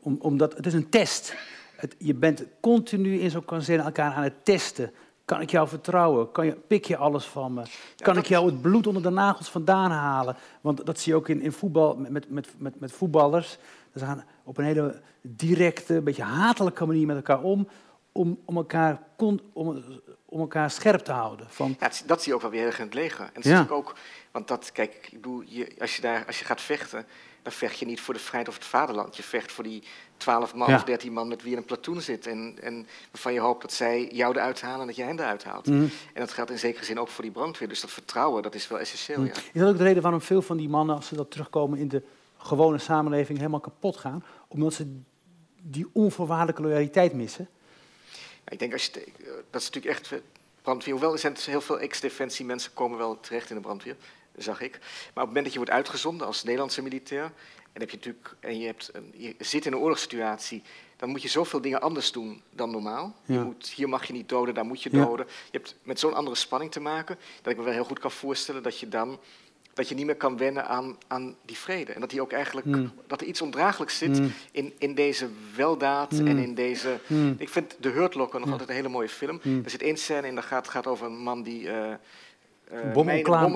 om, omdat, het is een test. Het, je bent continu in zo'n kazerne elkaar aan het testen. Kan ik jou vertrouwen? Kan je, pik je alles van me? Kan ik jou het bloed onder de nagels vandaan halen? Want dat zie je ook in, in voetbal met, met, met, met voetballers. Ze gaan op een hele directe, beetje hatelijke manier met elkaar om. Om, om, elkaar, om, om elkaar scherp te houden. Van... Ja, dat zie je ook wel weer in het leger. En dat ja. ik ook, want dat, kijk, ik bedoel, je, als, je daar, als je gaat vechten, dan vecht je niet voor de vrijheid of het vaderland. Je vecht voor die 12 man of 13 man met wie je in een platoon zit. En, en waarvan je hoopt dat zij jou eruit halen en dat jij hen eruit haalt. Mhm. En dat geldt in zekere zin ook voor die brandweer. Dus dat vertrouwen, dat is wel essentieel. Mhm. Ja. Is dat ook de reden waarom veel van die mannen, als ze dat terugkomen in de gewone samenleving, helemaal kapot gaan? Omdat ze die onvoorwaardelijke loyaliteit missen? ik denk, als je, dat is natuurlijk echt brandweer. Hoewel er zijn heel veel ex-defensie mensen komen wel terecht in de brandweer zag ik. Maar op het moment dat je wordt uitgezonden als Nederlandse militair, en, heb je, natuurlijk, en je, hebt een, je zit in een oorlogssituatie, dan moet je zoveel dingen anders doen dan normaal. Je moet, hier mag je niet doden, daar moet je doden. Je hebt met zo'n andere spanning te maken, dat ik me wel heel goed kan voorstellen dat je dan dat je niet meer kan wennen aan, aan die vrede. En dat, die ook eigenlijk, hmm. dat er iets ondraaglijks zit hmm. in, in deze weldaad hmm. en in deze... Ik vind De Hurt Locker nog altijd een hele mooie film. Er zit één scène in, dat gaat, gaat over een man die... Uh, uh, bommen, klaar,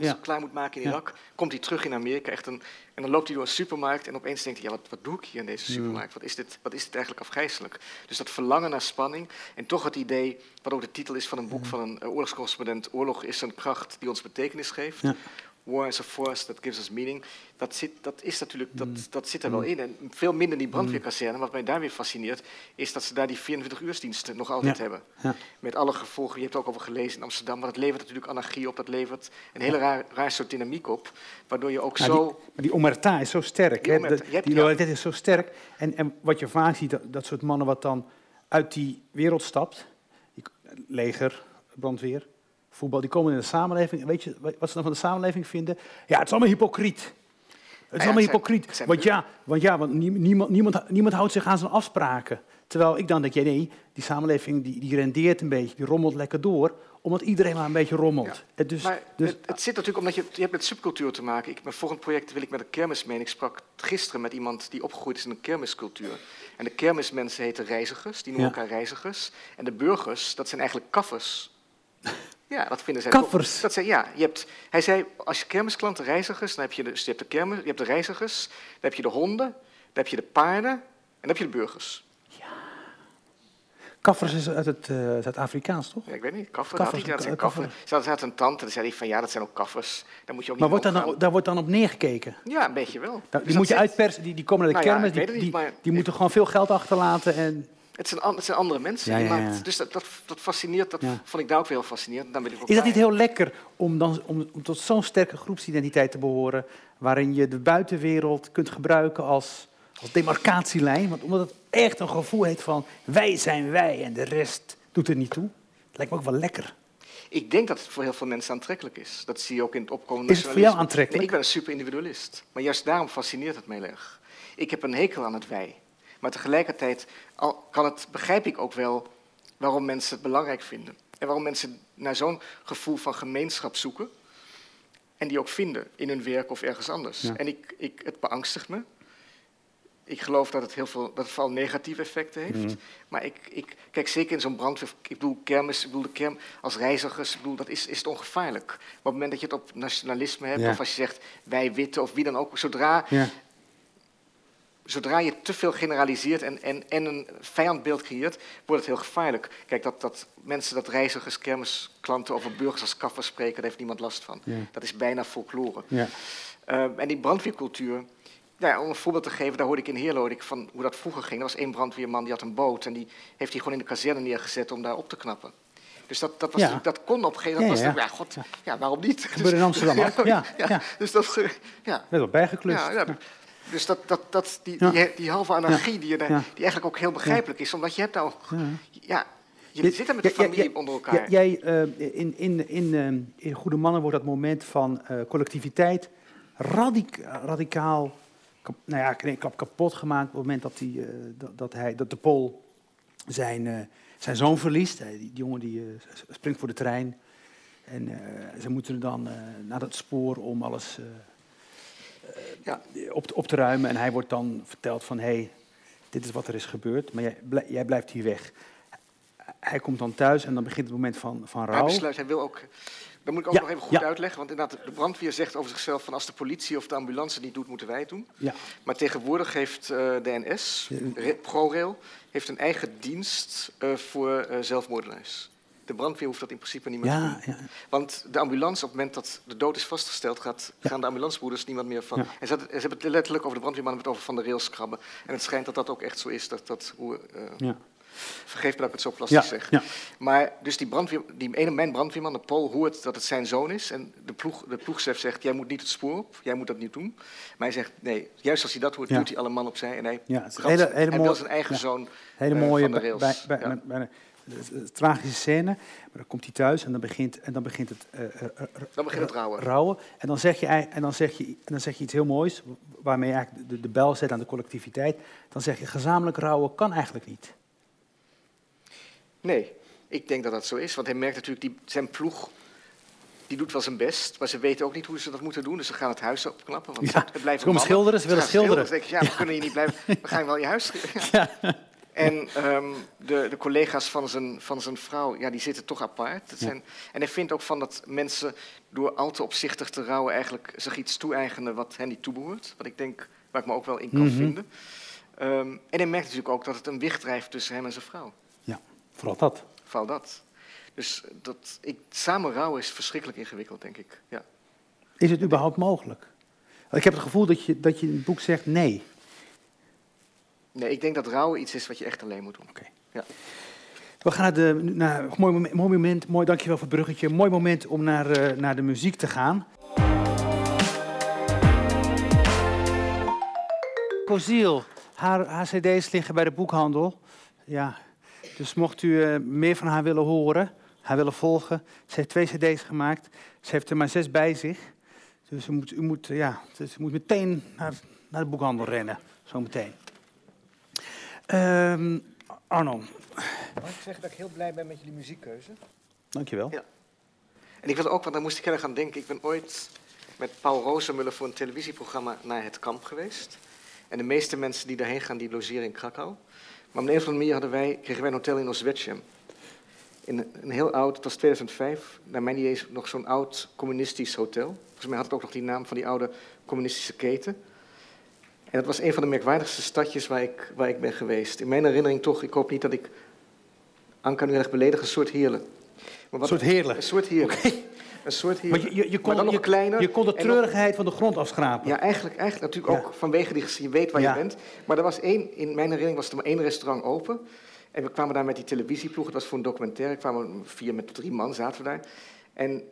ja. moet maken in Irak. Komt hij terug in Amerika echt een, en dan loopt hij door een supermarkt en opeens denkt hij, ja, wat, wat doe ik hier in deze supermarkt? Wat, is dit, wat is dit eigenlijk afgrijzelijk? Dus dat verlangen naar spanning en toch het idee, wat ook de titel is van een boek van een oorlogscorrespondent, Oorlog is een kracht die ons betekenis geeft. War is a force that gives us meaning. Dat zit, dat is natuurlijk, dat, mm. dat zit er wel mm. in. En veel minder in die brandweerkazerne. Wat mij daar weer fascineert, is dat ze daar die 24-uursdiensten nog altijd hebben. Ja. Met alle gevolgen, je hebt het ook over gelezen in Amsterdam. Maar dat levert natuurlijk anarchie op, dat levert een hele raar, raar soort dynamiek op. Waardoor je ook zo... Die, maar die omerta is zo sterk, die, hè? De, die loyaliteit is zo sterk. En, en wat je vaak ziet, dat, dat soort mannen wat dan uit die wereld stapt, die, leger, brandweer, voetbal, die komen in de samenleving. weet je wat ze dan van de samenleving vinden? Ja, het is allemaal hypocriet. Het is allemaal hypocriet. Want ja, want, ja, want niemand, niemand, niemand houdt zich aan zijn afspraken. Terwijl ik dan denk, ja, nee, die samenleving die, die rendeert een beetje, die rommelt lekker door, omdat iedereen maar een beetje rommelt. Het, dus, maar dus, het, het, zit natuurlijk omdat je, je hebt met subcultuur te maken. Ik, mijn volgend project wil ik met een kermis mee. Ik sprak gisteren met iemand die opgegroeid is in een kermiscultuur. En de kermismensen heten reizigers, die noemen elkaar reizigers. En de burgers, dat zijn eigenlijk kaffers. Ja, dat vinden zij Kaffers. Dat zei, ja, je hebt, hij zei, als je kermisklanten, reizigers, dan heb je, de, dus je, hebt de kermis, je hebt de reizigers, dan heb je de honden, dan heb je de paarden en dan heb je de burgers. Ja. Kaffers is uit het, uh, Zuid-Afrikaans, toch? Ja, ik weet niet. Kaffer, kaffers, had hij, dat kaffer. Ze had een tante, en zei hij van ja, dat zijn ook kaffers. Daar moet je ook maar wordt dan, daar wordt dan op neergekeken? Ja, een beetje wel. Nou, die dus moet je uitpersen, die, die komen naar de nou kermis, die, die, die, moeten gewoon veel geld achterlaten en... Het zijn, het zijn andere mensen. Ja, ja, dus dat, dat, dat, fascineert, dat vond ik daar ook weer heel fascinerend. Dan ben ik ook is dat niet heel lekker om, dan, om, om tot zo'n sterke groepsidentiteit te behoren, waarin je de buitenwereld kunt gebruiken als, als demarcatielijn? Want omdat het echt een gevoel heeft van wij zijn wij en de rest doet er niet toe. Dat lijkt me ook wel lekker. Ik denk dat het voor heel veel mensen aantrekkelijk is. Dat zie je ook in het opkomende Is het voor jou aantrekkelijk? Nee, ik ben een super individualist. Maar juist daarom fascineert het heel erg. Ik heb een hekel aan het wij. Maar tegelijkertijd kan het, begrijp ik ook wel waarom mensen het belangrijk vinden. En waarom mensen naar zo'n gevoel van gemeenschap zoeken. En die ook vinden in hun werk of ergens anders. En ik, ik, het beangstigt me. Ik geloof dat het, heel veel, dat het vooral negatieve effecten heeft. Mhm. Maar ik, ik, kijk, zeker in zo'n brandweer, ik bedoel, kermis, ik bedoel de kerm, als reizigers, ik bedoel, dat is, is het ongevaarlijk. Maar op het moment dat je het op nationalisme hebt, of als je zegt wij witte of wie dan ook, zodra ja zodra je te veel generaliseert en, en, en een vijandbeeld creëert, wordt het heel gevaarlijk. Kijk, dat, dat mensen, dat reizigers, kermisklanten over burgers als kaffers spreken, daar heeft niemand last van. Dat is bijna folklore. Ja. Uh, en die brandweercultuur, ja, om een voorbeeld te geven, daar hoorde ik in Heerloodik van hoe dat vroeger ging. Er was één brandweerman die had een boot en die heeft hij gewoon in de kazerne neergezet om daar op te knappen. Dus dat, dat, was, ja. dat kon op een gegeven moment. Ja, ja. God, ja, waarom niet? Dat gebeurde in Amsterdam ook. Ja, ja. Dus dat, ja. Werd wel bijgekluist. Ja, Dus dat, dat, dat, die, die, die, halve anarchie die, je die eigenlijk ook heel begrijpelijk is, omdat je hebt nou... Ja, je, zit er met de familie onder elkaar. Jij, uh, in, in, in, uh, in Goede Mannen wordt dat moment van uh, collectiviteit radica radicaal nou ja, klap kapot gemaakt op het moment dat, die, dat, dat, hij, dat de Pool zijn, zijn zoon verliest. Die, die jongen die springt voor de trein. En ze moeten dan naar het spoor om alles ja. op, op te ruimen. En hij wordt dan verteld van, hé, hey, dit is wat er is gebeurd, maar jij, jij blijft hier weg. Hij komt dan thuis en dan begint het moment van, van rouw. Hij besluit, hij wil ook... Dat moet ik ook nog even goed uitleggen, want inderdaad, de brandweer zegt over zichzelf van als de politie of de ambulance niet doet, moeten wij het doen. Ja. Maar tegenwoordig heeft uh, de NS, ProRail, heeft een eigen dienst uh, voor uh, zelfmoordenaars. De brandweer hoeft dat in principe niet meer ja, te doen. Ja. Want de ambulance, op het moment dat de dood is vastgesteld, gaat, gaan de ambulancebroeders niemand meer van. En ze, ze, hebben het letterlijk over de brandweermannen het over van de rails krabben. En het schijnt dat dat ook echt zo is. Dat, dat hoe, uh, Vergeef me dat ik het zo plastisch zeg. Maar dus die, brandweer, die ene mijn brandweerman, de Paul, hoort dat het zijn zoon is. En de, ploeg, de ploegchef zegt, jij moet niet het spoor op, jij moet dat niet doen. Maar hij zegt, nee, juist als hij dat hoort, doet hij alle man opzij. En hij, ja, het hele, hele hij wil zijn eigen zoon hele uh, mooie van de rails. Bij, bij, tragische scène, maar dan komt hij thuis en dan begint, en dan begint het, uh, dan begint het rouwen. rouwen. En, dan zeg je, en, dan zeg je, en dan zeg je iets heel moois, waarmee je eigenlijk de, de bel zet aan de collectiviteit. Dan zeg je, gezamenlijk rouwen kan eigenlijk niet. Nee, ik denk dat dat zo is, want hij merkt natuurlijk, die, zijn ploeg die doet wel zijn best, maar ze weten ook niet hoe ze dat moeten doen. Dus ze gaan het huis opknappen. Want ja, het blijft ze komen schilderen, ze willen schilderen. schilderen. ja, we kunnen hier niet blijven. We gaan wel je huis ja. En um, de, de, collega's van zijn, van zijn vrouw, ja, die zitten toch apart. Dat zijn, En hij vindt ook van dat mensen door al te opzichtig te rouwen eigenlijk zich iets toe-eigenen wat hen niet toebehoort. Wat ik denk, waar ik me ook wel in kan mm -hmm. vinden. Um, en hij merkt natuurlijk ook dat het een wicht drijft tussen hem en zijn vrouw. Ja, vooral dat. Vooral dat. Dus dat, ik, samen rouwen is verschrikkelijk ingewikkeld, denk ik. Ja. Is het überhaupt mogelijk? Ik heb het gevoel dat je, dat je in het boek zegt nee. Nee, ik denk dat rouwen iets is wat je echt alleen moet doen. Oké. Ja. We gaan naar, de, naar mooi, moment, mooi moment, mooi dankjewel voor het bruggetje. Mooi moment om naar, uh, naar de muziek te gaan. Coziel, haar, haar cd's liggen bij de boekhandel. Ja, dus mocht u uh, meer van haar willen horen, haar willen volgen. Ze heeft twee cd's gemaakt. Ze heeft er maar zes bij zich. Dus u moet, u moet, ja, dus u moet meteen naar, naar de boekhandel rennen, zo meteen. Um, Arno. Mag ik zeggen dat ik heel blij ben met jullie muziekkeuze? Dankjewel. Ja. En ik wil ook, want daar moest ik heel gaan denken. Ik ben ooit met Paul Rozenmuller voor een televisieprogramma naar het kamp geweest. En de meeste mensen die daarheen gaan, die logeren in Krakau. Maar op een of andere manier hadden wij, kregen wij een hotel in Oswiecim. In een heel oud, het was 2005, naar mijn idee is nog zo'n oud communistisch hotel. Volgens mij had het ook nog die naam van die oude communistische keten. En dat was een van de merkwaardigste stadjes waar ik, waar ik ben geweest. In mijn herinnering toch, ik hoop niet dat ik Anka nu erg beledig, een soort heerlen. een soort heerlen? Een soort heerlen. Een soort heerlen. Maar je, je, je kon, dan nog kleiner. Je kon de treurigheid van de grond afschrapen. Ja, eigenlijk, eigenlijk natuurlijk ook vanwege die je weet waar je bent. Maar er was één, in mijn herinnering was er maar één restaurant open. En we kwamen daar met die televisieploeg, het was voor een documentaire. We kwamen vier met drie man, zaten we daar. En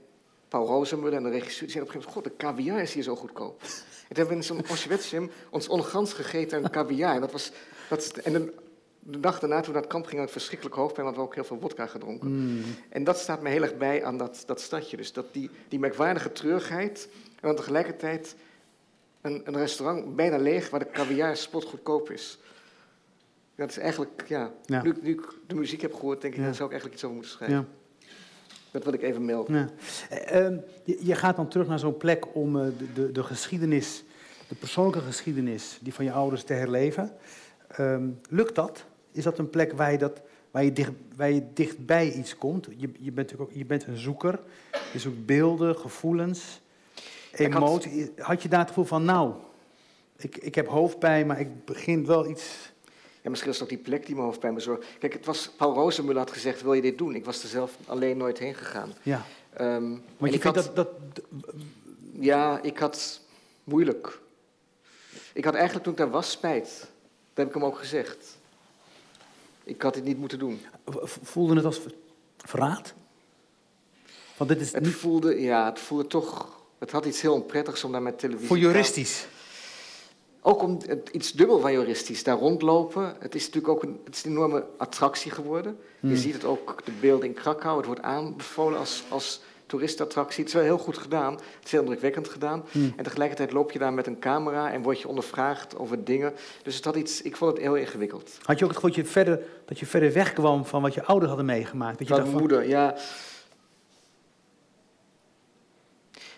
Paul Rozenmuller en de regisseur, zeiden op een gegeven moment, god, de caviar is hier zo goedkoop. En toen hebben we in zo'n Auschwitzim ons ongans gegeten en caviar. En, dat was, dat, en de, de, dag daarna, toen we naar het kamp gingen, had ik verschrikkelijk hoofdpijn, want we ook heel veel wodka gedronken. Mm. En dat staat me heel erg bij aan dat, dat stadje. Dus dat die, die merkwaardige treurigheid en dan tegelijkertijd een, een restaurant bijna leeg waar de caviar spotgoedkoop is. Dat is eigenlijk, ja, Nu, nu, ik de muziek heb gehoord, denk ik, daar zou ik eigenlijk iets over moeten schrijven. Ja. Dat wil ik even melden. Ja. Eh, ehm, je, gaat dan terug naar zo'n plek om uh, de, de, de, geschiedenis, de persoonlijke geschiedenis, die van je ouders te herleven. Um, lukt dat? Is dat een plek waar je, dat, waar je, dicht, waar je dichtbij iets komt? Je, je, bent ook, je bent een zoeker, je zoekt beelden, gevoelens, emoties. Had... had je daar het gevoel van, nou, ik, ik heb hoofdpijn, maar ik begin wel iets ja, misschien was het die plek die me hoofdpijn bezorgde. Kijk, het was, Paul Rozenmuller had gezegd, wil je dit doen? Ik was er zelf alleen nooit heen gegaan. Ja. Um, Want je vindt dat, dat... Ja, ik had moeilijk. Ik had eigenlijk toen ik daar was spijt. Dat heb ik hem ook gezegd. Ik had dit niet moeten doen. Voelde het als verraad? Want dit is het voelde, ja, het voelde toch... Het had iets heel onprettigs om daar met televisie... Voor juristisch? Ook om het, iets dubbel voyeuristisch, daar rondlopen. Het is natuurlijk ook een, het is een enorme attractie geworden. Je hmm. ziet het ook, de beelden in Krakau. Het wordt aanbevolen als, als toeristattractie. Het is wel heel goed gedaan. Het is heel indrukwekkend gedaan. Hmm. En tegelijkertijd loop je daar met een camera en word je ondervraagd over dingen. Dus het had iets, ik vond het heel ingewikkeld. Had je ook het gevoel dat je verder, dat je verder wegkwam van wat je ouders hadden meegemaakt? Dat je van moeder, ja.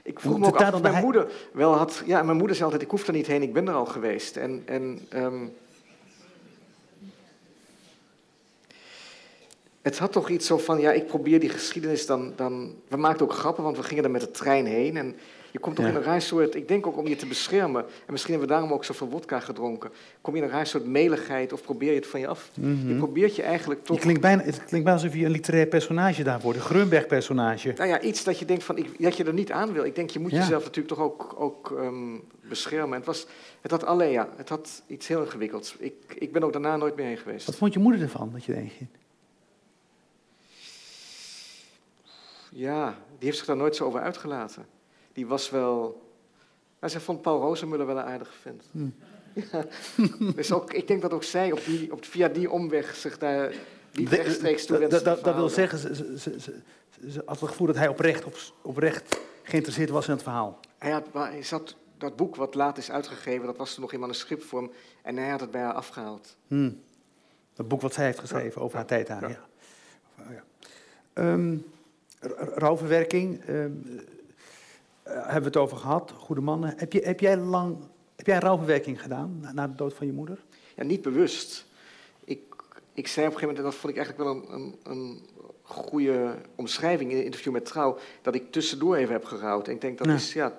Ik vroeg me ook af of mijn moeder wel had... Ja, mijn moeder zei altijd, ik hoef er niet heen, ik ben er al geweest. En, en um, het had toch iets zo van, ja, ik probeer die geschiedenis dan... dan we maakten ook grappen, want we gingen er met de trein heen. En je komt toch in een raar soort, ik denk ook om je te beschermen, en misschien hebben we daarom ook zoveel wodka gedronken, kom je in een raar soort meligheid of probeer je het van je af. Je mhm. probeert je eigenlijk toch... Je klinkt bijna, het klinkt bijna alsof je een literair personage daar wordt, een Grunberg-personage. Nou ja, iets dat je denkt van, ik, dat je er niet aan wil. Ik denk, je moet jezelf natuurlijk toch ook, ook um, beschermen. Het, was, het had alleen, ja, het had iets heel ingewikkelds. Ik, ik ben ook daarna nooit meer heen geweest. Wat vond je moeder ervan, dat je ging? Ja, die heeft zich daar nooit zo over uitgelaten die was wel... Nou, zij vond Paul Rozenmuller wel een aardige vent. Hmm. Ja, dus ook, ik denk dat ook zij op die, op, via die omweg zich daar niet rechtstreeks toe wenste Dat wil zeggen, ze, ze, ze, ze, had het gevoel dat hij oprecht, op, oprecht geïnteresseerd was in het verhaal. Hij, had, hij zat, dat boek wat laat is uitgegeven, dat was toen nog in manuscriptvorm. En hij had het bij haar afgehaald. Hmm. Dat boek wat zij heeft geschreven over haar tijd aan, ja. ja. Um, rouwverwerking, hebben we het over gehad, goede mannen. Heb, je, heb jij lang, heb jij rouwverwerking gedaan na, na, de dood van je moeder? Ja, niet bewust. Ik, ik zei op een gegeven moment, en dat vond ik eigenlijk wel een, een, een goede omschrijving in een interview met Trouw, dat ik tussendoor even heb gerouwd. En ik denk dat is, ja,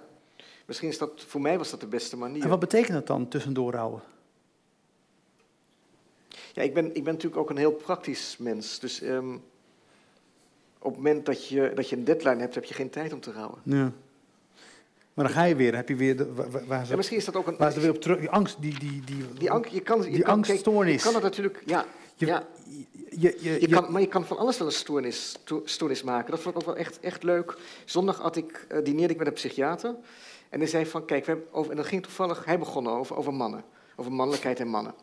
misschien is dat, voor mij was dat de beste manier. En wat betekent dat dan, tussendoor rouwen? Ja, ik ben, ik ben natuurlijk ook een heel praktisch mens. Dus um, op het moment dat je, dat je een deadline hebt, heb je geen tijd om te rouwen. Ja. Maar dan ga je weer, heb je weer, de, waar, ze, ja, misschien is dat ook een... Waar ze weer op terug, die angst, die... Die, die, die, angst, je kan, je die kan, angststoornis. Je kan het natuurlijk, ja. Je, ja. Je, je, je, kan, maar je kan van alles wel een stoornis, stoornis maken. Dat vond ik ook wel echt, echt leuk. Zondag had ik, uh, dineerde ik met een psychiater. En hij zei van, kijk, we hebben over, en dat ging toevallig, hij begon over, over mannen. Over mannelijkheid en mannen.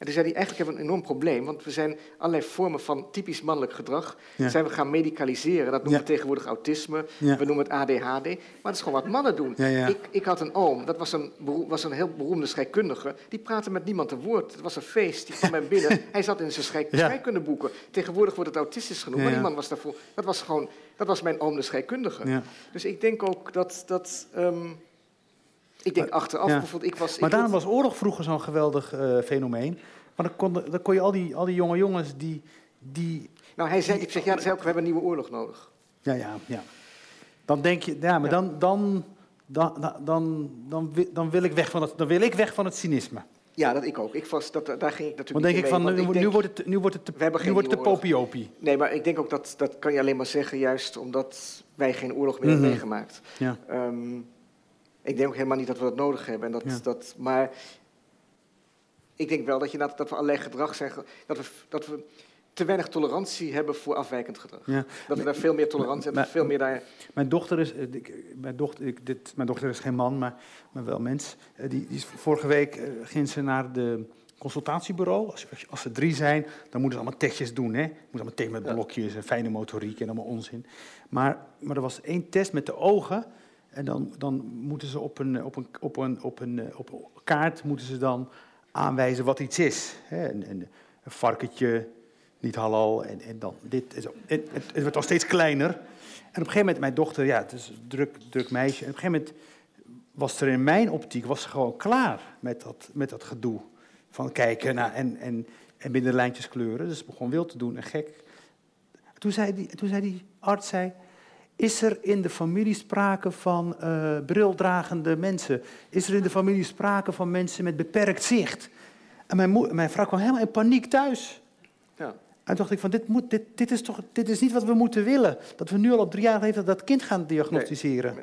En toen zei hij, eigenlijk hebben we een enorm probleem, want we zijn allerlei vormen van typisch mannelijk gedrag zijn we gaan medicaliseren. Dat noemen we tegenwoordig autisme, we noemen het ADHD, maar dat is gewoon wat mannen doen. Ik, ik, had een oom, dat was een, was een heel beroemde scheikundige, die praatte met niemand een woord. Het was een feest, die kwam binnen, hij zat in zijn schei, scheikundeboeken. Tegenwoordig wordt het autistisch genoemd, maar die man was daarvoor, dat was gewoon, dat was mijn oom de scheikundige. Dus ik denk ook dat... dat um, ik denk achteraf bijvoorbeeld, ik was... Maar ik daarom was oorlog vroeger zo'n geweldig uh, fenomeen. Maar dan kon, dan kon je al die, al die jonge jongens die, die... Nou, hij zei, ik zeg, ja, zei ook, we hebben een nieuwe oorlog nodig. Ja, ja, ja. Dan denk je, ja, maar dan, dan, dan, dan, dan, dan, wil ik weg van het, dan wil ik weg van het cynisme. Ja, dat ik ook. Ik was, dat, daar ging ik natuurlijk denk ik van, nu, nu, wordt het, nu wordt het te, we nu wordt het te popiopie. Nee, maar ik denk ook dat, dat kan je alleen maar zeggen, juist omdat wij geen oorlog meer hebben mhm. meegemaakt. Ja. Um, ik denk ook helemaal niet dat we dat nodig hebben. En dat, dat, maar ik denk wel dat, je, dat, dat we allerlei gedrag zeggen, dat we, dat we te weinig tolerantie hebben voor afwijkend gedrag. Ja. Dat we daar veel meer tolerantie hebben, veel meer daar... Mijn dochter is, eh, mijn dochter, ik, dit, mijn dochter is geen man, maar, maar wel mens. Eh, die, die is, vorige week uh, ging ze naar de consultatiebureau. Als, als, ze drie zijn, dan moeten ze allemaal testjes doen. Hè? Moeten allemaal tegen met blokjes en fijne motoriek en allemaal onzin. Maar, maar er was één test met de ogen. En dan, dan moeten ze op een, op een, op een, op een, op een kaart moeten ze dan aanwijzen wat iets is. Een, een, een, varkentje, niet halal, en, en dan dit. En zo. het, het, wordt al steeds kleiner. En op een gegeven moment, mijn dochter, ja, het is een druk, druk meisje. En op een gegeven moment was er in mijn optiek was ze gewoon klaar met dat, met dat gedoe. Van kijken en, en binnen lijntjes kleuren. Dus ze begon wild te doen en gek. Toen zei die, toen zei die arts, zei, is er in de familie sprake van uh, brildragende mensen? Is er in de familie sprake van mensen met beperkt zicht? En mijn, mijn vrouw kwam helemaal in paniek thuis. Ja. En toen dacht ik van, dit, moet, dit, dit, is toch, dit is niet wat we moeten willen. Dat we nu al op drie jaar leven dat kind gaan diagnosticeren.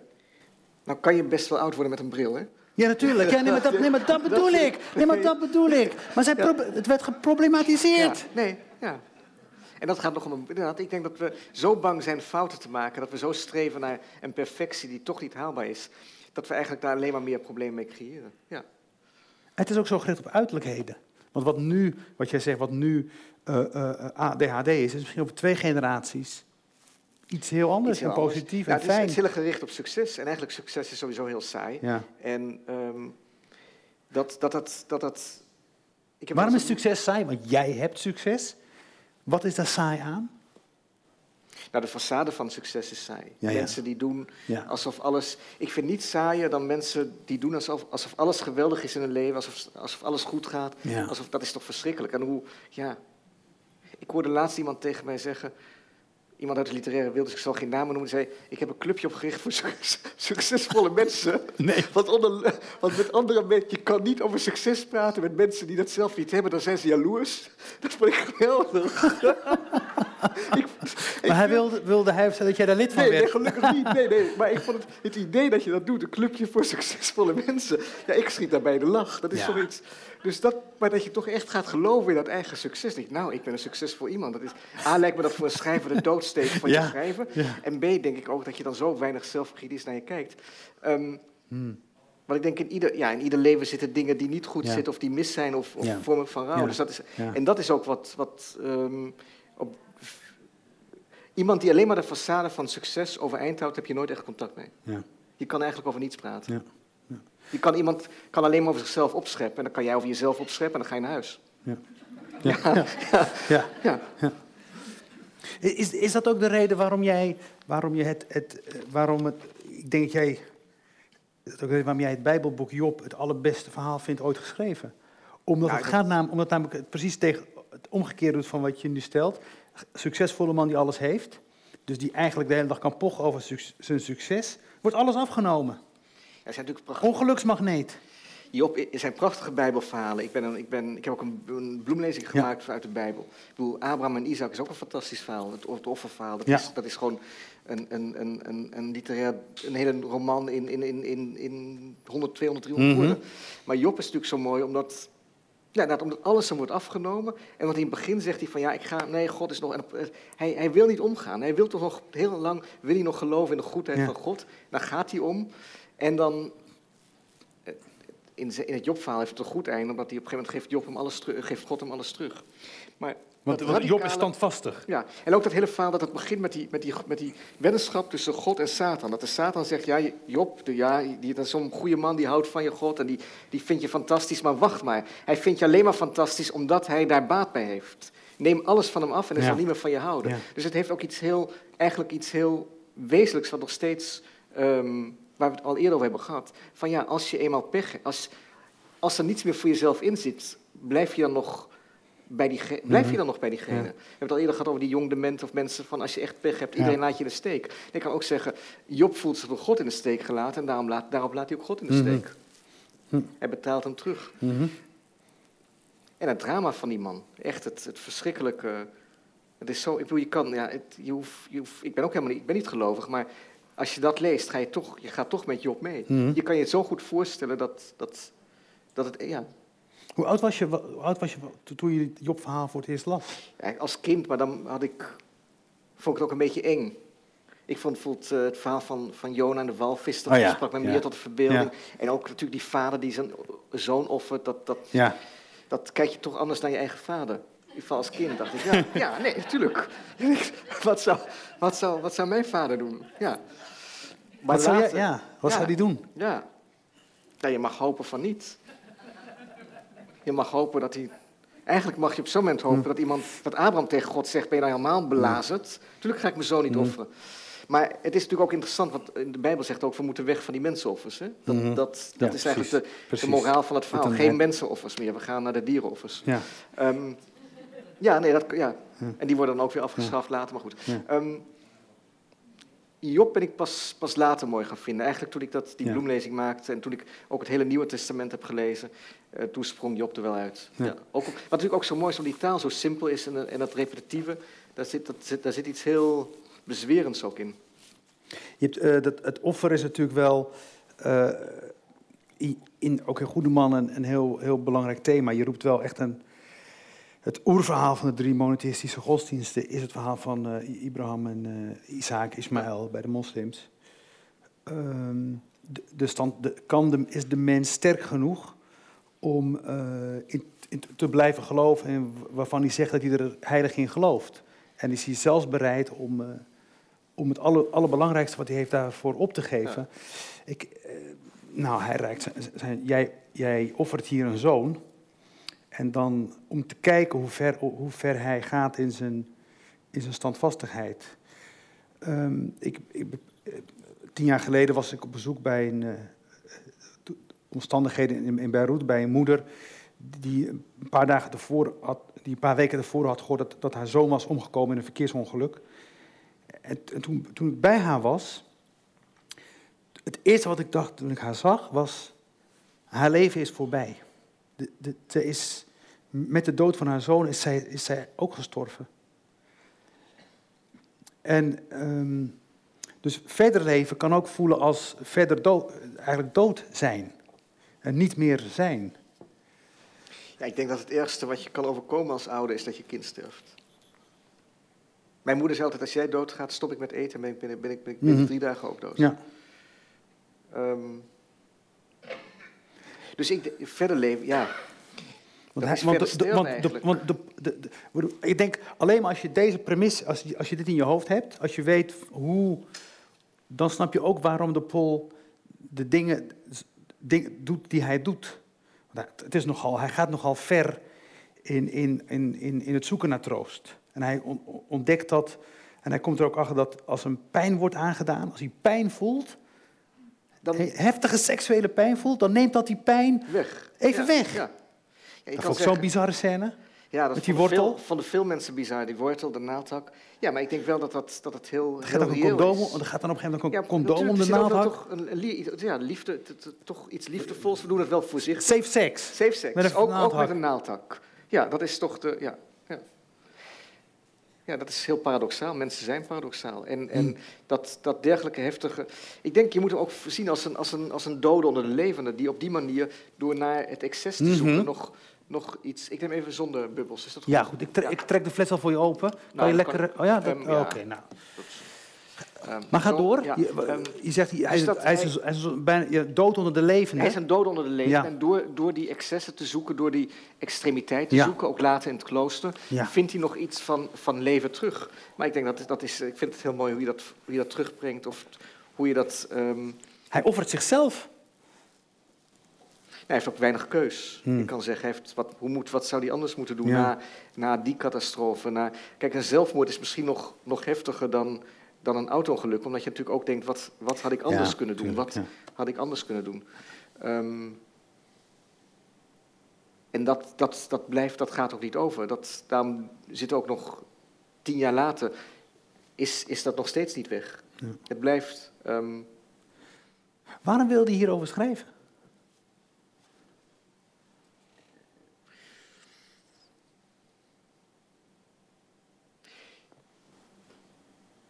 Nou kan je best wel oud worden met een bril, hè? Ja, natuurlijk. Ja, nee, maar dat, nee, maar dat bedoel ik. Nee, maar dat bedoel ik. Maar zij het werd geproblematiseerd. Ja, nee, ja. En dat gaat nog om een. Inderdaad, ik denk dat we zo bang zijn fouten te maken, dat we zo streven naar een perfectie die toch niet haalbaar is, dat we eigenlijk daar alleen maar meer problemen mee creëren. Ja. Het is ook zo gericht op uiterlijkheden. Want wat nu, wat jij zegt, wat nu uh, uh, ADHD is, is misschien over twee generaties iets heel anders en positief en fijn. Het is heel gericht op succes. En eigenlijk succes is sowieso heel saai. Ja. En um, dat dat... dat, dat, dat ik heb Waarom is succes saai? Want jij hebt succes. Wat is daar saai aan? Nou, de façade van succes is saai. Mensen die doen alsof alles... Ik vind niet saaier dan mensen die doen alsof, alsof alles geweldig is in hun leven, alsof, alsof alles goed gaat. Alsof, dat is toch verschrikkelijk. En hoe, ja... Ik hoorde laatst iemand tegen mij zeggen iemand uit de literaire wereld, dus ik zal geen namen noemen, zei: Ik heb een clubje opgericht voor succesvolle mensen. Nee. Want, onder, want met andere mensen, je kan niet over succes praten met mensen die dat zelf niet hebben, dan zijn ze jaloers. Dat vond ik geweldig. ik, maar hij wilde, wilde hij dat jij daar lid van nee, werd? Nee, gelukkig niet. Nee, nee. Maar ik vond het, het idee dat je dat doet, een clubje voor succesvolle mensen. Ja, ik schiet daarbij de lach. Dat is ja. zoiets. Dus dat, maar dat je toch echt gaat geloven in dat eigen succes. Denk, nou, ik ben een succesvol iemand. Dat is, A, lijkt me dat voor een schrijver de doodsteek van je schrijven. En B, denk ik ook dat je dan zo weinig zelfkritisch naar je kijkt. Um, hmm. Want ik denk, in ieder, ja, in ieder leven zitten dingen die niet goed zitten of die mis zijn of, of vormen van rouw. Dus dat is, En dat is ook wat, wat um, op, iemand die alleen maar de façade van succes overeind houdt, heb je nooit echt contact mee. Je kan eigenlijk over niets praten. Je kan iemand kan alleen maar over zichzelf opscheppen. En dan kan jij over jezelf opscheppen en dan ga je naar huis. Ja. Ja. Ja. ja. Is, is dat ook de reden waarom jij, waarom je het, het waarom het, ik denk dat jij, dat ook waarom jij het Bijbelboek Job het allerbeste verhaal vindt ooit geschreven? Omdat het gaat namelijk, omdat namelijk het precies tegen het omgekeerde doet van wat je nu stelt. Succesvolle man die alles heeft, dus die eigenlijk de hele dag kan pochen over zijn succes, wordt alles afgenomen. Zijn natuurlijk Ongeluksmagneet. Job, er zijn prachtige Bijbelverhalen. Ik, ben een, ik, ben, ik heb ook een, een bloemlezing gemaakt ja. uit de Bijbel. Ik bedoel, Abraham en Isaac is ook een fantastisch verhaal. Het, het offerverhaal. Dat, ja. is, dat is gewoon een, een, een, een, een literair, een hele roman in, in, in, in, in 100, 200, 300 mm -hmm. woorden. Maar Job is natuurlijk zo mooi omdat ja, omdat alles hem wordt afgenomen. En wat in het begin zegt hij van ja, ik ga. Nee, God is nog. En hij, hij wil niet omgaan. Hij wil toch nog heel lang. Wil hij nog geloven in de goedheid ja. van God. Dan gaat hij om. En dan, eh, in, het Job-verhaal heeft het een goed einde, omdat hij op een gegeven moment geeft, Job hem alles terug, geeft God hem alles terug. Maar want, radicale, Job is standvastig. Ja, en ook dat hele verhaal dat het begint met die, met die, met die weddenschap tussen God en Satan. Dat de Satan zegt, ja, Job, de, ja, die, dat is zo'n goede man, die houdt van je God en die, die vindt je fantastisch, maar wacht maar. Hij vindt je alleen maar fantastisch omdat hij daar baat bij heeft. Neem alles van hem af en hij ja. zal niet meer van je houden. Ja. Dus het heeft ook iets heel, eigenlijk iets heel wezenlijks wat nog steeds... Um, waar we het al eerder over hebben gehad. Van ja, als je eenmaal pech als, als er niets meer voor jezelf in zit, blijf je dan nog bij, die, blijf je mhm. dan nog bij diegene? We hebben het al eerder gehad over die jong dement of mensen van als je echt pech hebt, iedereen laat je in de steek. Ik kan ook zeggen, Job voelt zich door God in de steek gelaten en daarom laat, daarop laat hij ook God in de mhm. steek. Hm. Hij betaalt hem terug. Mhm. En het drama van die man, echt het, het verschrikkelijke. Het is zo, ik bedoel, je kan, ja, het, je hoeft, je hoeft, ik ben ook helemaal niet, ik ben niet gelovig, maar als je dat leest, ga je toch, je gaat toch met Job mee. Mhm. Je kan je het zo goed voorstellen dat, dat, dat het, ja. Hoe oud was je, hoe oud was je toen je het Job-verhaal voor het eerst las? Ja, als kind, maar dan had ik, vond ik het ook een beetje eng. Ik vond bijvoorbeeld uh, het verhaal van, van Jona en de walvis, dat oh, ja. sprak me meer tot de verbeelding. En ook natuurlijk die vader die zijn zoon offert, dat, dat, ja. dat kijk je toch anders dan je eigen vader. Als kind dacht ik, ja, ja nee, natuurlijk. wat, zou, wat, zou, wat zou mijn vader doen? Ja. Maar wat zou, jij, ja, wat zou die doen? Ja. ja, je mag hopen van niet. Je mag hopen dat hij... Eigenlijk mag je op zo'n moment hopen hm. dat iemand, dat Abraham tegen God zegt, ben je nou helemaal belazerd? Tuurlijk ga ik mijn zoon niet hm. offeren. Maar het is natuurlijk ook interessant, want de Bijbel zegt ook, we moeten weg van die mensenoffers. Hè? Dat, mm dat, dat is eigenlijk de, de, moraal van het verhaal. Geen mensenoffers meer, we gaan naar de dierenoffers. Ja. Um, ja, nee, dat, ja. En die worden dan ook weer afgeschaft later, maar goed. Um, Job ben ik pas, pas later mooi gaan vinden. Eigenlijk toen ik dat, die bloemlezing maakte en toen ik ook het hele Nieuwe Testament heb gelezen, uh, toen sprong Job er wel uit. Ja. ook, wat natuurlijk ook zo mooi is, omdat die taal zo simpel is en, en dat repetitieve, daar zit, dat zit, daar zit iets heel bezwerends ook in. Je hebt, uh, dat, het offer is natuurlijk wel uh, in, ook in Goede Man een, een heel, heel belangrijk thema. Je roept wel echt een, het oerverhaal van de drie monotheïstische godsdiensten is het verhaal van uh, Abraham en uh, Isaac, Ismaël bij de moslims. Um, de, de stand, de, kan de, is de mens sterk genoeg om in, in, te blijven geloven en waarvan hij zegt dat hij er heilig in gelooft. En is hij zelfs bereid om, om het alle, allerbelangrijkste wat hij heeft daarvoor op te geven. Ik, nou, hij reikt zijn, jij, jij offert hier een zoon. En dan om te kijken hoe ver, hoe ver hij gaat in zijn, in zijn standvastigheid. Ehm, ik, ik, tien jaar geleden was ik op bezoek bij een, uh, omstandigheden in, in Beirut bij een moeder die een paar dagen ervoor had, die een paar weken ervoor had gehoord dat, dat haar zoon was omgekomen in een verkeersongeluk. En, en toen, toen ik bij haar was, het eerste wat ik dacht toen ik haar zag was, haar leven is voorbij. De, de, ze is, met de dood van haar zoon is zij, is zij ook gestorven. En um, dus verder leven kan ook voelen als verder dood, eigenlijk dood zijn. En niet meer zijn. Ja, ik denk dat het ergste wat je kan overkomen als ouder is dat je kind sterft. Mijn moeder zei altijd, als jij doodgaat, stop ik met eten en ben ik, ben ik, ben ik, ben ik mm drie dagen ook dood. Ja. Um, dus ik, verder leven, ja. Want, hij, want, de, want, want de, de, ik denk alleen maar als je deze premisse, als je, als je dit in je hoofd hebt, als je weet hoe, dan snap je ook waarom de Pol de dingen, dingen doet die hij doet. Het is nogal, hij gaat nogal ver in, in, in, in, in het zoeken naar troost. En hij ontdekt dat, en hij komt er ook achter dat als een pijn wordt aangedaan, als hij pijn voelt, dan... heftige seksuele pijn voelt, dan neemt dat die pijn weg. even weg. Ja. Ja, dat is zo'n bizarre scène. Ja, dat is van, Veel, van de veel mensen bizar, die wortel, de naaldhak. Ja, maar ik denk wel dat, dat, dat het heel, er gaat heel een condoom, Er gaat dan op een gegeven moment ook een condoom om de naaldhak. Toch een, ja, liefde, toch iets liefdevols. We doen het wel voor zich. Safe sex. Safe sex, met ook, ook, met een naaldhak. Ja, dat is toch de... Ja, ja. dat is heel paradoxaal. Mensen zijn paradoxaal. En, en hmm. dat, dat dergelijke heftige... Ik denk, je moet hem ook zien als een, als, een, als een dode onder de levende... die op die manier, door naar het excess te zoeken... Mhm. nog nog iets. Ik neem even zonder bubbels. Is dat goed? Ja, goed. Ik, trek, ik trek de fles al voor je open. Kan nou, je lekker. oh ja, um, oké. nou. Um, maar ga door. je, um, je, zegt hij, is, hij, is, hij is bijna dood onder de leven. Hij is een dood onder de leven. En door, door die excessen te zoeken, door die extremiteit te zoeken, ook later in het klooster, vindt hij nog iets van, van leven terug. Maar ik denk dat dat is. Ik vind het heel mooi hoe je dat, hoe je dat terugbrengt. Of hoe je dat. hij offert zichzelf. Hij heeft ook weinig keus. Hmm. Ik kan zeggen, heeft wat, hoe moet, wat zou hij anders moeten doen na, na die catastrofe? Na, kijk, een zelfmoord is misschien nog, nog heftiger dan, dan een auto-ongeluk. Omdat je natuurlijk ook denkt, wat, wat had ik anders kunnen doen? wat had ik anders kunnen doen? Um, en dat, dat, dat blijft, dat gaat ook niet over. Dat, daarom zit ook nog tien jaar later, is, is dat nog steeds niet weg. Het blijft... Um, Waarom wilde hij hierover schrijven?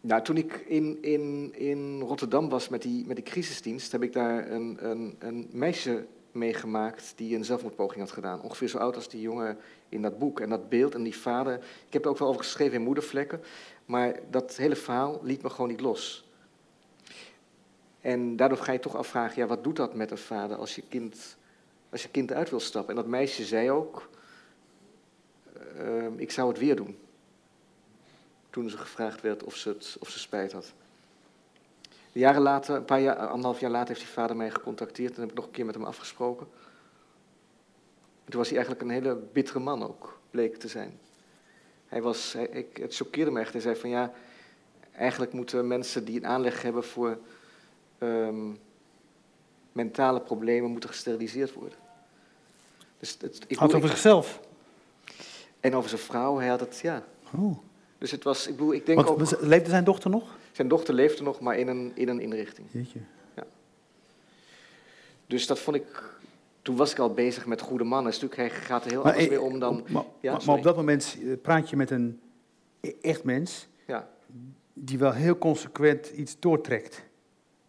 Nou, toen ik in, in, in Rotterdam was met die, met die crisisdienst, heb ik daar een, een, een meisje meegemaakt die een zelfmoordpoging had gedaan. Ongeveer zo oud als die jongen in dat boek. En dat beeld en die vader, ik heb er ook wel over geschreven in Moedervlekken, maar dat hele verhaal liet me gewoon niet los. En daardoor ga je toch afvragen, ja, wat doet dat met een vader als je kind, als je kind uit wil stappen? En dat meisje zei ook, uh, ik zou het weer doen toen ze gevraagd werd of ze, het, of ze spijt had. Jaren later, een paar jaar, anderhalf jaar later, heeft die vader mij gecontacteerd en heb ik nog een keer met hem afgesproken. En toen was hij eigenlijk een hele bittere man ook, bleek te zijn. Hij was, hij, ik, het choqueerde me echt. Hij zei van ja, eigenlijk moeten mensen die een aanleg hebben voor um, mentale problemen, moeten gesteriliseerd worden. Dus het, ik had over zichzelf? En over zijn vrouw, hij had het, ja. Oh. Dus het was, ik bedoel, ik denk Want, ook... Leefde zijn dochter nog? Zijn dochter leefde nog, maar in een, in een inrichting. Jeetje. Ja. Dus dat vond ik... Toen was ik al bezig met goede mannen. Dus hij gaat er heel maar, anders mee om dan... Maar, ja, maar, op dat moment eh, praat je met een e-, echt mens... Ja. die wel heel consequent iets doortrekt.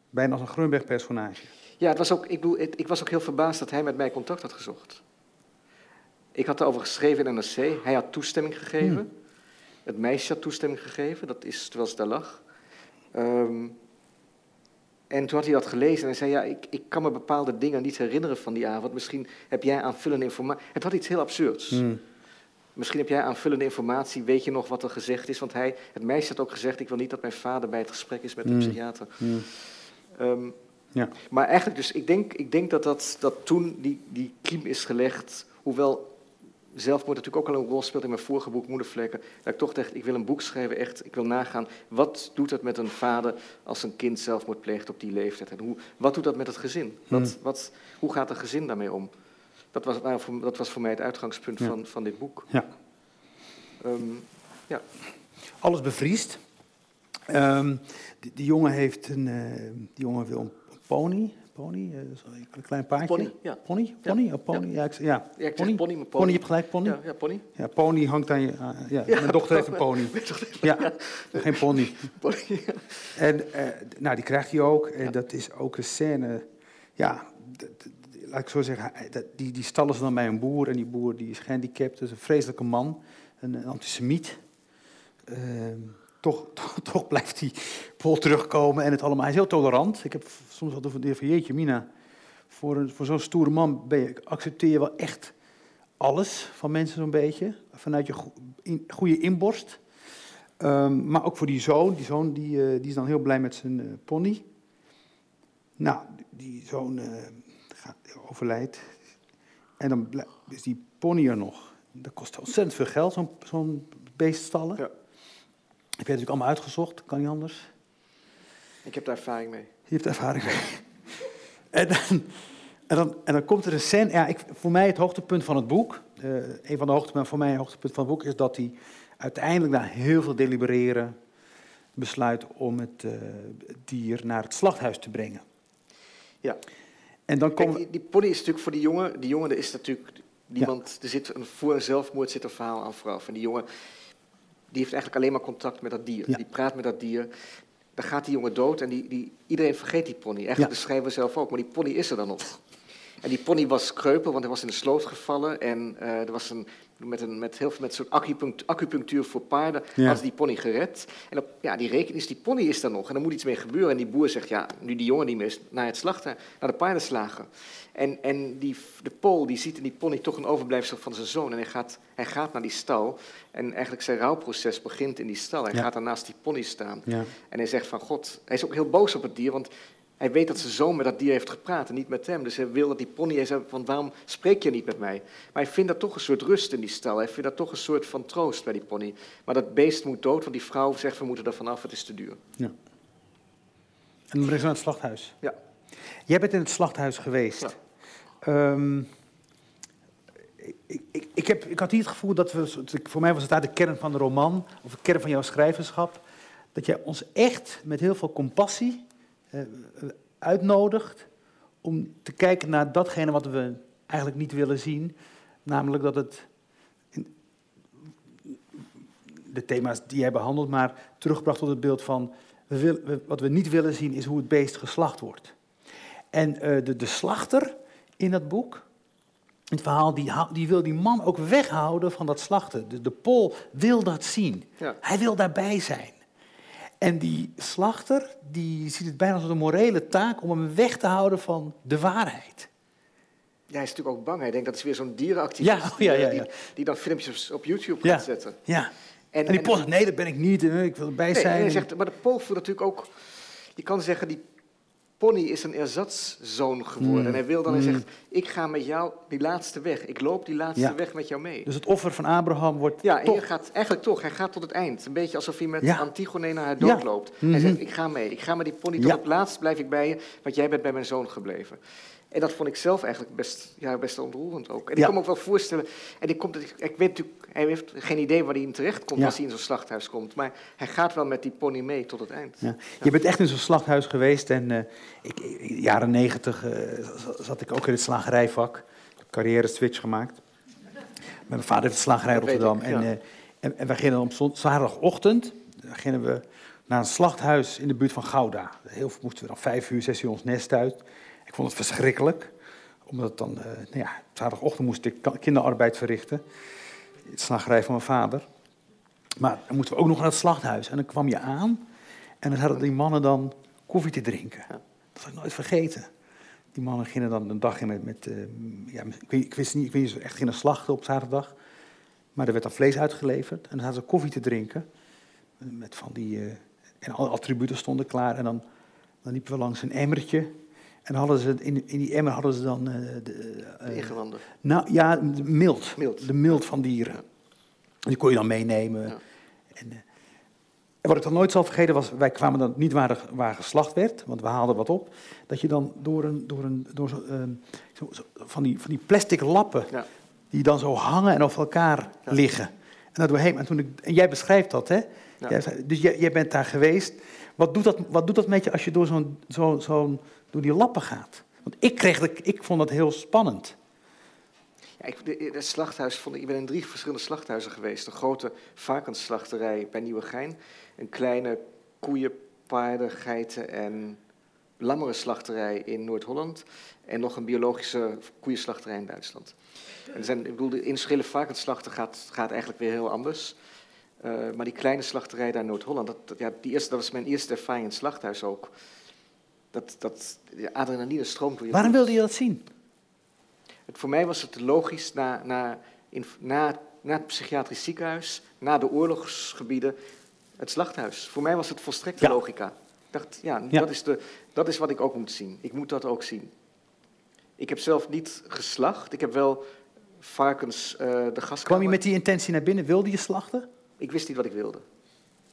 Bijna als een Grunberg-personage. Ja, het was ook, ik, bedoel, ik was ook heel verbaasd dat hij met mij contact had gezocht. Ik had erover geschreven in NRC. Hij had toestemming gegeven. Hmm. Het meisje had toestemming gegeven, dat is terwijl ze daar lag. Um, En toen had hij dat gelezen en hij zei, ja, ik, ik kan me bepaalde dingen niet herinneren van die avond. Misschien heb jij aanvullende informatie. Het had iets heel absurds. Hmm. Misschien heb jij aanvullende informatie, weet je nog wat er gezegd is? Want hij, het meisje had ook gezegd, ik wil niet dat mijn vader bij het gesprek is met de hmm. psychiater. Hmm. Ehm, ja. Maar eigenlijk dus, ik denk, ik denk dat, dat, dat toen die, die kiem is gelegd, hoewel zelfmoord natuurlijk ook al een rol speelt in mijn vorige boek Moedervlekken, dat ik toch dacht, ik wil een boek schrijven, echt, ik wil nagaan, wat doet het met een vader als een kind zelfmoord pleegt op die leeftijd? En hoe, wat doet dat met het gezin? Wat, hmm. wat, hoe gaat een gezin daarmee om? Dat was, nou, dat was voor mij het uitgangspunt van, van dit boek. Ja. Um, ja. Alles bevriest. Um, die, die, jongen heeft een, uh, die jongen wil een pony, pony, uh, een klein paardje. Pony, ja. Pony? Pony? Ja. Oh, pony? Ja, ja, ik, ja. ja ik pony. pony, maar pony. Pony, je hebt gelijk, pony? Ja, ja pony. Ja, pony hangt aan je... Uh, ja. Mijn dochter heeft een pony. ja, geen pony. pony en uh, nou, die krijgt hij ook. En dat is ook een scène... Ja, laat ik zo zeggen, die, die stallen ze dan bij een boer. En die boer die is gehandicapt, dus een vreselijke man. Een, een antisemiet. Ehm, toch, toch, blijft hij vol terugkomen en het allemaal. Hij is heel tolerant. Ik heb soms wel de van jeetje, Mina, voor, voor zo'n stoere man ben accepteer je wel echt alles van mensen zo'n beetje. Vanuit je goede inborst. Um, maar ook voor die zoon. Die zoon die, uh, die is dan heel blij met zijn uh, pony. Nou, die zoon gaat, overlijdt. En dan is die pony er nog. Dat kost ontzettend veel geld, zo'n zo'n beeststallen. Ja. Heb jij natuurlijk allemaal uitgezocht, kan niet anders. Ik heb daar ervaring mee. Je hebt ervaring mee. en, dan, en, dan, en dan komt er een scène. Ja, ik, voor mij het hoogtepunt van het boek. Uh, een van de hoogtepunten voor mij het hoogtepunt van het boek is dat hij uiteindelijk na heel veel delibereren besluit om het uh, dier naar het slachthuis te brengen. Ja. En dan komt. die, die, pony is natuurlijk voor die jongen. Die jongen, er is natuurlijk niemand. Er zit een, voor een zelfmoord zit een verhaal aan vooraf. En die jongen die heeft eigenlijk alleen maar contact met dat dier. Die praat met dat dier. Dan gaat die jongen dood en die, die, iedereen vergeet die pony. Eigenlijk ja. schrijven we zelf ook, maar die pony is er dan nog. En die pony was kreupel, want hij was in de sloot gevallen. En uh, er was een, met, een, met heel veel met soort acupunctuur voor paarden, ja. had die pony gered. En op ja, die rekening is, die pony is er nog. En er moet iets mee gebeuren. En die boer zegt, ja, nu die jongen niet meer is, naar het slachten, naar de paardenslager. En, en die, de Pool die ziet in die pony toch een overblijfsel van zijn zoon. En hij gaat, hij gaat naar die stal. En eigenlijk zijn rouwproces begint in die stal. Hij gaat daarnaast die pony staan. Ja. En hij zegt van God, hij is ook heel boos op het dier, want hij weet dat zijn zoon met dat dier heeft gepraat en niet met hem. Dus hij wil dat die pony, hij zegt van waarom spreek je niet met mij? Maar hij vindt dat toch een soort rust in die stal. Hij vindt dat toch een soort van troost bij die pony. Maar dat beest moet dood, want die vrouw zegt we moeten er vanaf, het is te duur. Ja. En dan brengt ze naar het slachthuis. Ja. Jij bent in het slachthuis geweest. Ja. Um, ik, ik, ik, heb, ik had niet het gevoel dat we, voor mij was het daar de kern van de roman, of de kern van jouw schrijverschap, dat jij ons echt met heel veel compassie uitnodigt om te kijken naar datgene wat we eigenlijk niet willen zien, namelijk dat het de thema's die jij behandelt, maar terugbracht tot het beeld van we wat we niet willen zien is hoe het beest geslacht wordt. En uh, de, de slachter in dat boek. Het verhaal, die, die wil die man ook weghouden van dat slachten. De, de Pol wil dat zien. Hij wil daarbij zijn. En die slachter, die ziet het bijna als een morele taak om hem weg te houden van de waarheid. Ja, hij is natuurlijk ook bang. Hij denkt dat is weer zo'n dierenactivist ja, oh, ja, ja, die, die, dan filmpjes op YouTube gaat zetten. Ja. En, en die zegt, nee, dat ben ik niet, ik wil erbij nee, zijn. hij zegt, maar de Pol voelt natuurlijk ook... Je kan zeggen, die Pony is een erzatszoon geworden. Mm. En hij wil dan, hij mm. zegt, ik ga met jou die laatste weg. Ik loop die laatste weg met jou mee. Dus het offer van Abraham wordt Ja, toch... en gaat, eigenlijk toch, hij gaat tot het eind. Een beetje alsof hij met Antigone naar haar dood loopt. Hij mm-hmm. zegt, ik ga mee. Ik ga met die pony tot het laatst blijf ik bij je, want jij bent bij mijn zoon gebleven. En dat vond ik zelf eigenlijk best, ja, best ontroerend ook. En ik kan me ook wel voorstellen, en ik, komt, ik weet natuurlijk, hij heeft geen idee waar hij in terecht komt als hij in zo'n slachthuis komt. Maar hij gaat wel met die pony mee tot het eind. Ja. Je bent echt in zo'n slachthuis geweest en uh, ik, jaren negentig uh, zat ik ook in het slagerijvak. Carrière switch gemaakt. Mijn vader heeft de slagerij in Rotterdam. en, uh, en, en, wij gingen op zaterdagochtend gingen we naar een slachthuis in de buurt van Gouda. Heel moesten we dan vijf uur, zes uur ons nest uit. Ik vond het verschrikkelijk, omdat dan, uh, nou ja, zaterdagochtend moest ik kinderarbeid verrichten. Het slagerij van mijn vader. Maar dan moesten we ook nog naar het slachthuis. En dan kwam je aan en dan hadden die mannen dan koffie te drinken. Dat zal ik nooit vergeten. Die mannen gingen dan een dag in met, met ja, ik, weet, ik, wist niet, ik weet niet of ze echt gingen slachten op zaterdag. Maar er werd dan vlees uitgeleverd en dan hadden ze koffie te drinken. Met van die, en alle attributen stonden klaar. En dan, dan liepen we langs een emmertje. En hadden ze, in, in die emmer hadden ze dan... Uh, de, uh? Nou ja, de mild. mild. De mild van dieren. Die kon je dan meenemen. Ja. En, wat ik dan nooit zal vergeten was, wij kwamen dan niet waar, waar geslacht werd, want we haalden wat op. Dat je dan door een, door een, door zo, ehm, zo, zo van, die, van die plastic lappen, ja. die dan zo hangen en over elkaar liggen. En, dat doorheen, en, toen ik, en jij beschrijft dat, hè? Jij, dus jij, jij, bent daar geweest. Wat doet dat, wat doet dat met je als je door, zo'n, zo, zo'n, door die lappen gaat? Want ik, kreeg, ik vond dat heel spannend. Ja, ik, het slachthuis vond ik, ik ben in drie verschillende slachthuizen geweest. Een grote varkensslachterij bij Nieuwegein. Een kleine koeien, paarden, geiten en lammerenslachterij in Noord-Holland. En nog een biologische koeienslachterij in Duitsland. En zijn, ik bedoel, de industriële varkensslachten gaat, gaat eigenlijk weer heel anders. Uh, maar die kleine slachterij daar in Noord-Holland, dat, ja, die eerste, dat was mijn eerste ervaring in het slachthuis ook. Dat, dat de adrenaline stroomt door je Waarom wilde je dat zien? Het, voor mij was het logisch na, na, in, na, na het psychiatrisch ziekenhuis, na de oorlogsgebieden, het slachthuis. Voor mij was het volstrekte ja. logica. Ik dacht, ja, ja, Dat, is de, dat is wat ik ook moet zien. Ik moet dat ook zien. Ik heb zelf niet geslacht. Ik heb wel varkens uh, de gaskamer... Kwam je met die intentie naar binnen? Wilde je slachten? Ik wist niet wat ik wilde.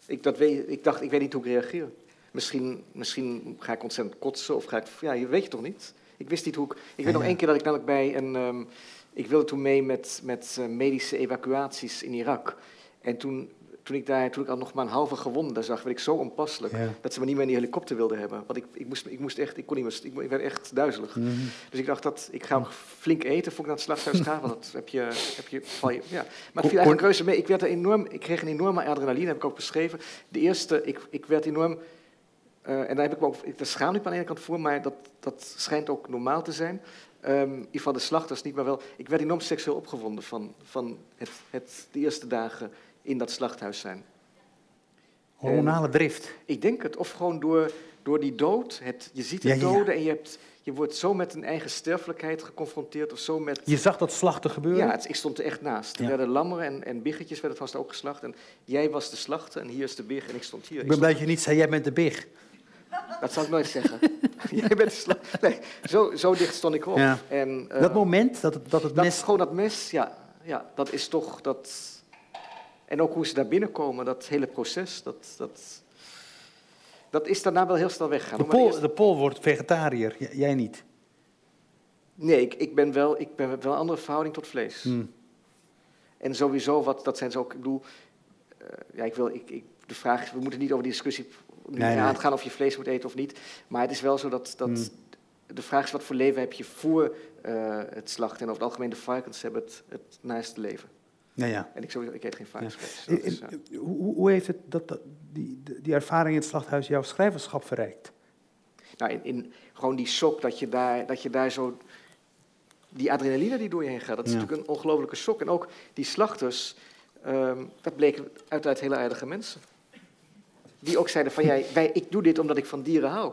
Ik, dat weet, ik dacht, ik weet niet hoe ik reageer. Misschien, misschien ga ik ontzettend kotsen of ga ik... Ja, je weet je toch niet? Ik wist niet hoe ik... Ik weet nog één keer dat ik namelijk bij een... Um, ik wilde toen mee met, met uh, medische evacuaties in Irak. En toen toen ik daar toen ik al nog maar een halve gewonde zag, werd ik zo onpasselijk dat ze me niet meer in die helikopter wilden hebben. Want ik, ik, moest, ik moest echt, ik kon niet meer, ik, werd echt duizelig. Mhm. Dus ik dacht dat ik ga flink eten voor ik naar het slachthuis ga, want dat heb je, heb je, val je ja. Maar het viel eigenlijk reuze mee. Ik werd er enorm, ik kreeg een enorme adrenaline, heb ik ook beschreven. De eerste, ik, ik werd enorm uh, en daar heb ik me ook, daar schaam ik me aan de ene kant voor, maar dat, dat schijnt ook normaal te zijn. Um, geval de slachters niet, maar wel. Ik werd enorm seksueel opgewonden van, van het, het, de eerste dagen in dat slachthuis zijn. Hormonale drift. Ik denk het. Of gewoon door, door die dood. Het, je ziet het doden en je, hebt, je wordt zo met een eigen sterfelijkheid geconfronteerd. Of zo met... Je zag dat slachten gebeuren? Ja, het, ik stond er echt naast. Er werden lammeren en, en biggetjes werden vast ook geslacht. En jij was de slachter en hier is de big en ik stond hier. Ik ben blij dat je niet zei, jij bent de big. Dat zal ik nooit zeggen. jij bent. Nee, zo, zo dicht stond ik op. En, uh, dat moment, dat, het, dat het mes... gewoon dat mes, ja, ja, dat is toch... Dat, en ook hoe ze daar binnenkomen, dat hele proces, dat, dat, dat is daarna wel heel snel weggegaan. De Pool, de wordt vegetariër, jij niet? Nee, ik, ik, ben wel, ik ben wel een andere verhouding tot vlees. Hmm. En sowieso, wat, dat zijn ze ook, ik bedoel, uh, ja, ik wil, ik, ik, de vraag is, we moeten niet over die discussie nee, aangaan of je vlees moet eten of niet. Maar het is wel zo dat, dat hmm. de vraag is, wat voor leven heb je voor uh, het slachten? En over het algemeen, de varkens hebben het, het naaste leven. Ja, ja. En ik, sowieso, ik eet geen varkensvlees. Ja. hoe, hoe, heeft het dat, dat, die, die ervaring in het slachthuis jouw schrijverschap verrijkt? Nou, in, in, gewoon die shock dat je daar, dat je daar zo... Die adrenaline die door je heen gaat, dat is natuurlijk een ongelofelijke shock. En ook die slachters, um, dat bleken uiteraard hele aardige mensen. Die ook zeiden van, jij, wij, ik doe dit omdat ik van dieren hou.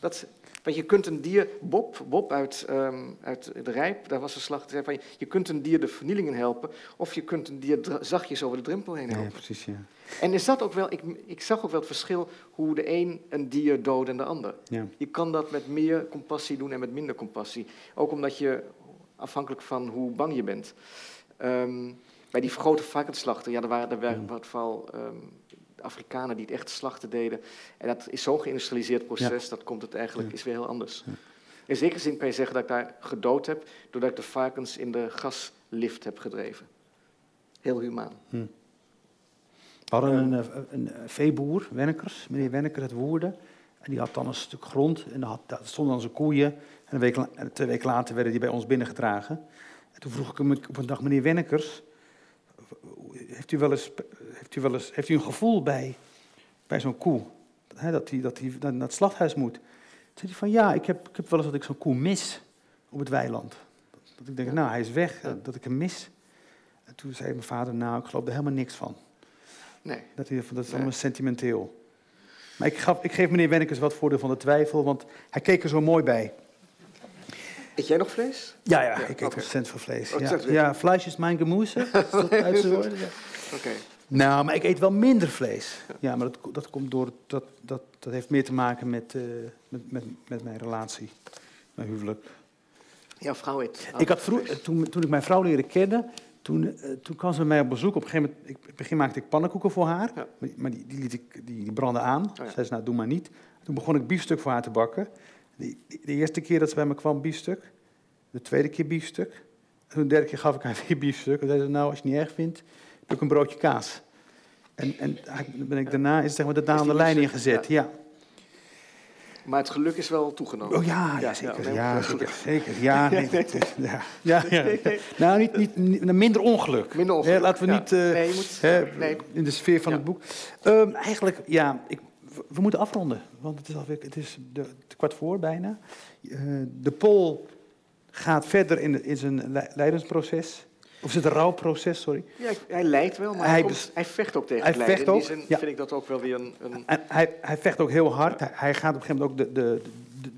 Dat, want je kunt een dier, Bob, Bob uit, um, uit de Rijp, daar was een slag, zei van, je kunt een dier de vernielingen helpen, of je kunt een dier zachtjes over de drempel heen helpen. Ja, precies, ja. En is dat ook wel, ik, ik zag ook wel het verschil hoe de een een dier doodt en de ander. Ja. Je kan dat met meer compassie doen en met minder compassie. Ook omdat je, afhankelijk van hoe bang je bent. Um, bij die grote varkensslachten, ja, er waren er ja. wat vooral Afrikanen die het echt slachten deden. En dat is zo'n geïndustrialiseerd proces, dat komt het eigenlijk, is weer heel anders. In zekere zin kan je zeggen dat ik daar gedood heb, doordat ik de varkens in de gaslift heb gedreven. Heel humaan. Hm. We hadden een, een, een, veeboer, Wennekers, meneer Wenneker uit Woerden. En die had dan een stuk grond en daar, stonden dan zijn koeien. En een week, twee weken later werden die bij ons binnengedragen. En toen vroeg ik hem op een dag, meneer Wennekers, heeft u wel eens heeft u, wel eens, heeft u een gevoel bij, bij zo'n koe? Dat hij dat die, naar het slachthuis moet. Toen zei hij van ja, ik heb, ik heb wel eens dat ik zo'n koe mis op het weiland. Dat ik denk, nou hij is weg, dat ik hem mis. En toen zei mijn vader, nou ik geloof er helemaal niks van. Nee. Dat, hij, dat is allemaal sentimenteel. Maar ik, gaf, ik geef meneer Wennekes wat voordeel van de twijfel, want hij keek er zo mooi bij. Eet jij nog vlees? Ja, ja, ik eet ontzettend veel vlees. Oh, ja, ja, vlees is mijn woorden? Oké. Nou, maar ik eet wel minder vlees. Ja, maar dat, dat komt door. Dat, dat, dat heeft meer te maken met, uh, met, met, met mijn relatie, mijn huwelijk. Jouw vrouw eet. Ik had vroeg, toen, toen ik mijn vrouw leerde kennen, toen, uh, toen kwam ze bij mij op bezoek. Op een gegeven moment, ik, in het begin maakte ik pannenkoeken voor haar, ja. maar die, die, liet ik, die, die brandden aan. Oh, ja. Zei ze, nou doe maar niet. Toen begon ik biefstuk voor haar te bakken. De, de eerste keer dat ze bij me kwam, biefstuk. De tweede keer biefstuk. En de derde keer gaf ik haar weer biefstuk. En zei ze, nou, als je het niet erg vindt, heb ik een broodje kaas. En, en ben ik daarna is zeg maar, de aan de lijn ingezet, ja. Maar het geluk is wel toegenomen. Oh ja, ja zeker. Ja, zeker, zeker. Ja, nee, ja, ja, ja. Nou, niet, niet, niet, minder ongeluk. Minder ongeluk. laten we niet uh, nee, moet, nee. in de sfeer van het boek. Um, eigenlijk, ja, ik, we moeten afronden. Want het is, alweer, het is de, kwart voor bijna. Uh, de Pol gaat verder in, in zijn leidensproces. Of is het een rouwproces, sorry? Ja, hij lijdt wel, maar hij, komt, hij vecht ook tegen hij lijden. Vecht ook, In die zin vind ik dat ook wel weer een... een... En hij, hij vecht ook heel hard. Hij, gaat op een gegeven moment ook de, de, de,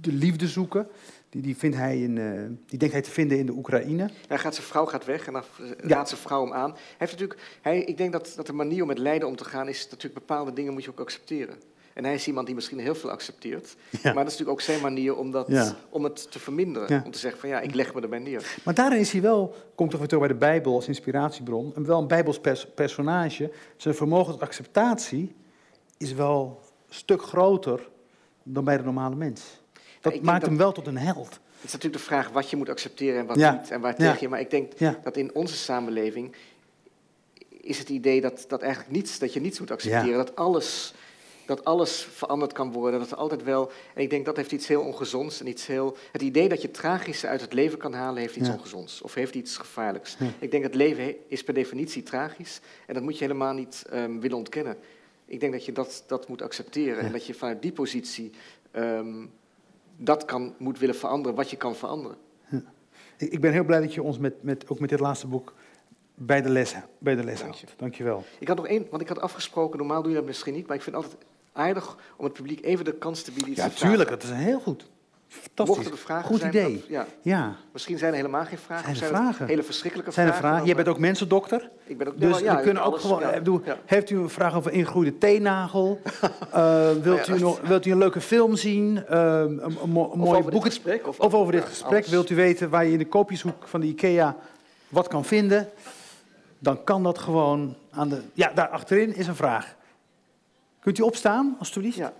de liefde zoeken. Die, die, vindt hij in, uh, die denkt hij te vinden in de Oekraïne. Hij gaat zijn vrouw gaat weg en dan laat zijn vrouw hem aan. Hij heeft natuurlijk, hij, ik denk dat, dat de manier om met lijden om te gaan is natuurlijk bepaalde dingen moet je ook accepteren. En hij is iemand die misschien heel veel accepteert. Maar dat is natuurlijk ook zijn manier om, dat, om het te verminderen. Om te zeggen van ja, ik leg me erbij neer. Maar daarin is hij wel, komt toch weer terug bij de Bijbel als inspiratiebron, en wel een Bijbels personage. Zijn vermogen tot acceptatie is wel een stuk groter dan bij de normale mens. Dat maakt hem wel tot een held. Het is natuurlijk de vraag wat je moet accepteren en wat niet. En waar tegen je. Maar ik denk dat in onze samenleving is het idee dat, dat eigenlijk niets, dat je niets moet accepteren. Dat alles dat alles veranderd kan worden, dat er altijd wel... En ik denk dat heeft iets heel ongezonds en iets heel... Het idee dat je het tragische uit het leven kan halen heeft iets ongezonds of heeft iets gevaarlijks. Ik denk dat het leven is per definitie tragisch en dat moet je helemaal niet um, willen ontkennen. Ik denk dat je dat, dat moet accepteren en dat je vanuit die positie um, dat kan, moet willen veranderen wat je kan veranderen. Ik ben heel blij dat je ons met, met, ook met dit laatste boek bij de les, bij de les Dank je. Dankjewel. Ik had nog één, want ik had afgesproken, normaal doe je dat misschien niet, maar ik vind altijd aardig om het publiek even de kans te bieden. Ja, tuurlijk, dat is een heel goed. Fantastisch. Mochten er vragen Goed zijn, idee. ja. ja. Misschien zijn er helemaal geen vragen. Zijn er vragen? Hele verschrikkelijke zijn er vragen. Jij bent ook mensendokter. Ik ben ook. Dus ja, we kunnen ook gewoon. Heeft u een vraag over ingegroeide teennagel? uh, wilt, u nog, wilt u een leuke film zien? Uh, een, een, mooi? Of, of, over dit gesprek. Wilt u weten waar je in de koopjeshoek van de IKEA wat kan vinden? Dan kan dat gewoon aan de. Ja, daar achterin is een vraag. Kunt u opstaan, alstublieft? Ja.